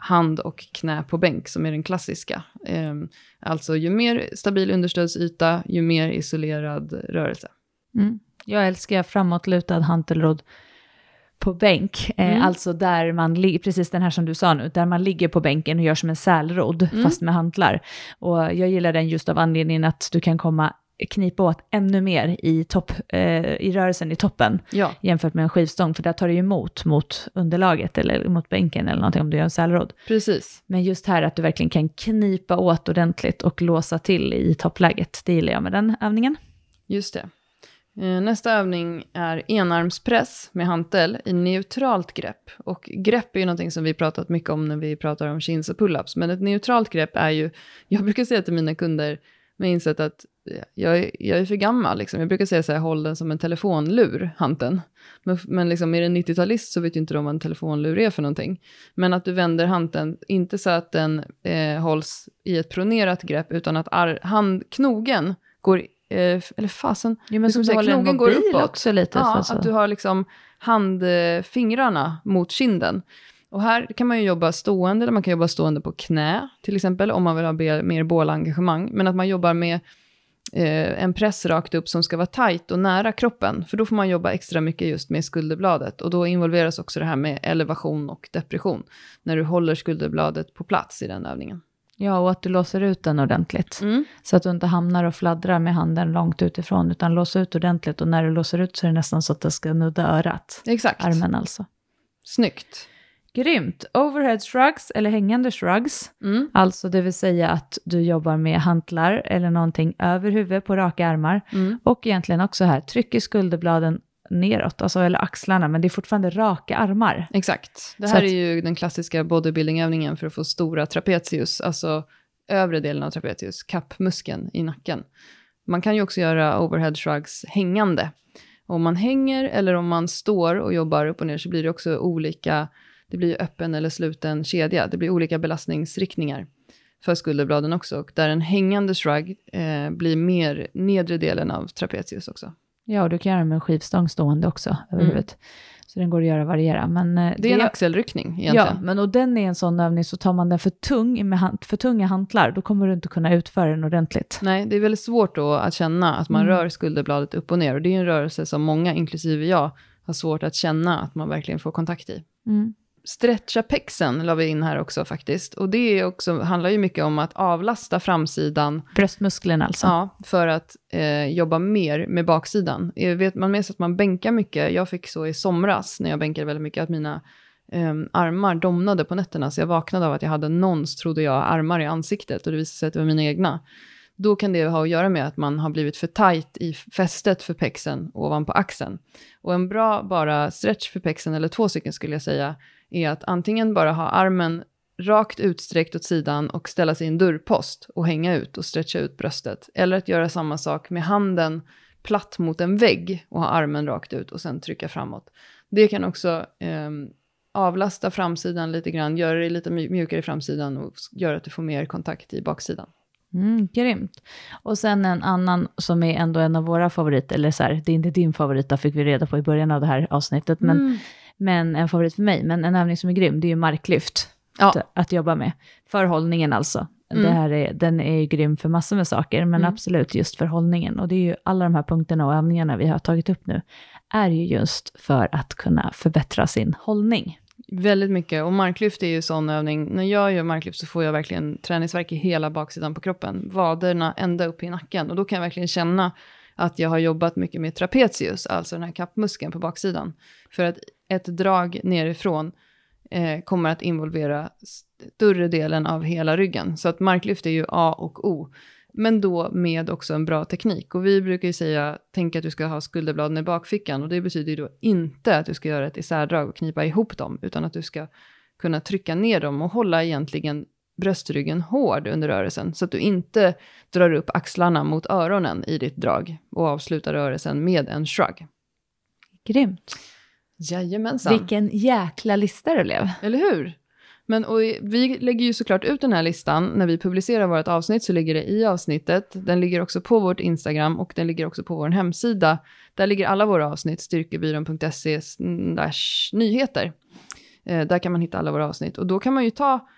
hand och knä på bänk som är den klassiska. Ehm, alltså ju mer stabil understödsyta, ju mer isolerad rörelse. Mm. Jag älskar framåtlutad hantelrodd på bänk, eh, Mm. alltså där man precis den här som du sa nu, där man ligger på bänken och gör som en sälrodd, Mm. fast med hantlar. Och jag gillar den just av anledningen att du kan komma knipa åt ännu mer i, topp, eh, i rörelsen i toppen Ja, jämfört med en skivstång, för där tar det ju emot mot underlaget eller mot bänken eller någonting om du gör en sälrodd. precis. Men just här att du verkligen kan knipa åt ordentligt och låsa till i toppläget, det gillar jag med den övningen. Just det. Eh, Nästa övning är enarmspress med hantel i neutralt grepp. Och grepp är ju någonting som vi pratat mycket om när vi pratar om chins och pull-ups. Men ett neutralt grepp är ju, jag brukar säga till mina kunder, med insett att jag är, jag är för gammal. Liksom. Jag brukar säga så här, håll den som en telefonlur, hanteln. Men, men liksom, är det en 90-talist så vet ju inte de vad en telefonlur är för någonting. Men att du vänder hanteln, inte så att den eh, hålls i ett pronerat grepp, utan att ar- handknogen går, eh, eller fasen, Jo, men som säger, knogen går uppåt. också lite. Ja, så, så. att du har liksom handfingrarna mot kinden. Och här kan man ju jobba stående, eller man kan jobba stående på knä, till exempel, om man vill ha mer bålengagemang. Men att man jobbar med eh, en press rakt upp som ska vara tajt och nära kroppen. För då får man jobba extra mycket just med skulderbladet. Och då involveras också det här med elevation och depression. När du håller skulderbladet på plats i den övningen. Ja, och att du låser ut den ordentligt. Mm. Så att du inte hamnar och fladdrar med handen långt utifrån, utan lås ut ordentligt. Och när du låser ut så är det nästan så att det ska nudda örat. Exakt. Armen alltså. Snyggt. Grymt. Overhead shrugs, eller hängande shrugs. Mm. Alltså det vill säga att du jobbar med hantlar eller någonting över huvudet på raka armar. Mm. Och egentligen också här, trycker skulderbladen neråt, alltså eller axlarna, men det är fortfarande raka armar. Exakt. Det här att- är ju den klassiska bodybuilding-övningen för att få stora trapezius, alltså övre delen av trapezius, kappmuskeln i nacken. Man kan ju också göra overhead shrugs hängande. Om man hänger eller om man står och jobbar upp och ner så blir det också olika, det blir ju öppen eller sluten kedja, det blir olika belastningsriktningar för skulderbladen också. Och där en hängande shrug eh, blir mer nedre delen av trapezius också. Ja, och du kan göra med en skivstång stående också över Mm. huvudet. Så den går att göra variera. Men, eh, Det är en axelryckning egentligen. Ja, men och den är en sån övning, så tar man den för tung med hand, för tunga hantlar, då kommer du inte kunna utföra den ordentligt. Nej, det är väldigt svårt då att känna att man Mm. rör skulderbladet upp och ner. Och det är en rörelse som många, inklusive jag, har svårt att känna att man verkligen får kontakt i. Mm. Stretcha pexen la vi in här också faktiskt. Och det är också, handlar ju mycket om att avlasta framsidan Bröstmusklerna alltså. ja, för att eh, jobba mer med baksidan. Eh, vet man med sig att man bänkar mycket, jag fick så i somras när jag bänkade väldigt mycket, att mina eh, armar domnade på nätterna, så jag vaknade av att jag hade någons, trodde jag, armar i ansiktet och det visade sig att det var mina egna. Då kan det ha att göra med att man har blivit för tajt i fästet för pexen ovanpå axeln. Och en bra bara stretch för pexen, eller två stycken skulle jag säga, är att antingen bara ha armen rakt utsträckt åt sidan och ställa sig i en dörrpost och hänga ut och stretcha ut bröstet. Eller att göra samma sak med handen platt mot en vägg och ha armen rakt ut och sen trycka framåt. Det kan också ehm, avlasta framsidan lite grann, göra det lite mj- mjukare i framsidan och göra att du får mer kontakt i baksidan. Mm, grymt. Och sen en annan som är ändå en av våra favoriter, eller så här, det är inte din favorit, då fick vi reda på i början av det här avsnittet, men, Mm. Men en favorit för mig. Men en övning som är grym, det är ju marklyft Ja. att, att jobba med. Förhållningen alltså. Mm. Det här är, den är ju grym för massor med saker, men Mm. absolut just förhållningen. Och det är ju alla de här punkterna och övningarna vi har tagit upp nu, är ju just för att kunna förbättra sin hållning. Väldigt mycket. Och marklyft är ju sån övning. När jag gör marklyft så får jag verkligen träningsvärk i hela baksidan på kroppen. Vaderna ända upp i nacken. Och då kan jag verkligen känna att jag har jobbat mycket med trapezius, alltså den här kappmuskeln på baksidan. För att ett drag nerifrån eh, kommer att involvera större delen av hela ryggen. Så att marklyft är ju A och O. Men då med också en bra teknik. Och vi brukar ju säga, tänk att du ska ha skulderbladen i bakfickan. Och det betyder ju då inte att du ska göra ett isärdrag och knipa ihop dem. Utan att du ska kunna trycka ner dem och hålla egentligen bröstryggen hård under rörelsen. Så att du inte drar upp axlarna mot öronen i ditt drag. Och avslutar rörelsen med en shrug. Grymt. Jajamensan. Vilken jäkla lista det blev. Eller hur? Men och vi lägger ju såklart ut den här listan. När vi publicerar vårt avsnitt så ligger det i avsnittet. Den ligger också på vårt Instagram och den ligger också på vår hemsida. Där ligger alla våra avsnitt, styrkebyrån.se nyheter. Eh, där kan man hitta alla våra avsnitt. Och då kan man ju ta,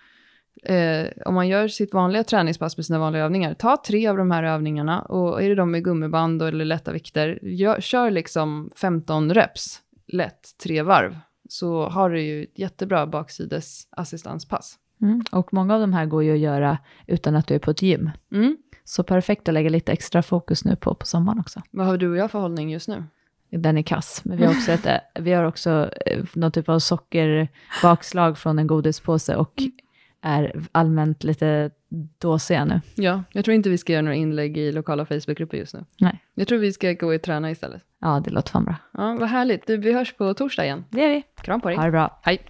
eh, om man gör sitt vanliga träningspass med sina vanliga övningar, ta tre av de här övningarna och är det de med gummiband eller lätta vikter, gör, kör liksom 15 reps, lätt, tre varv så har du ju ett jättebra baksides assistanspass. Mm. Och många av de här går ju att göra utan att du är på ett gym. Mm. Så perfekt att lägga lite extra fokus nu på på sommaren också. Vad har du och jag för hållning just nu? Den är kass, men vi har också, ett, vi har också eh, någon typ av sockerbakslag från en godispåse och är allmänt lite dåsiga nu. Ja, jag tror inte vi ska göra några inlägg i lokala Facebookgrupper just nu. Nej. Jag tror vi ska gå och träna istället. Ja, det låter fan bra. Ja, vad härligt. Du, vi hörs på torsdag igen. Det gör vi. Kram på dig. Ha det bra. Hej.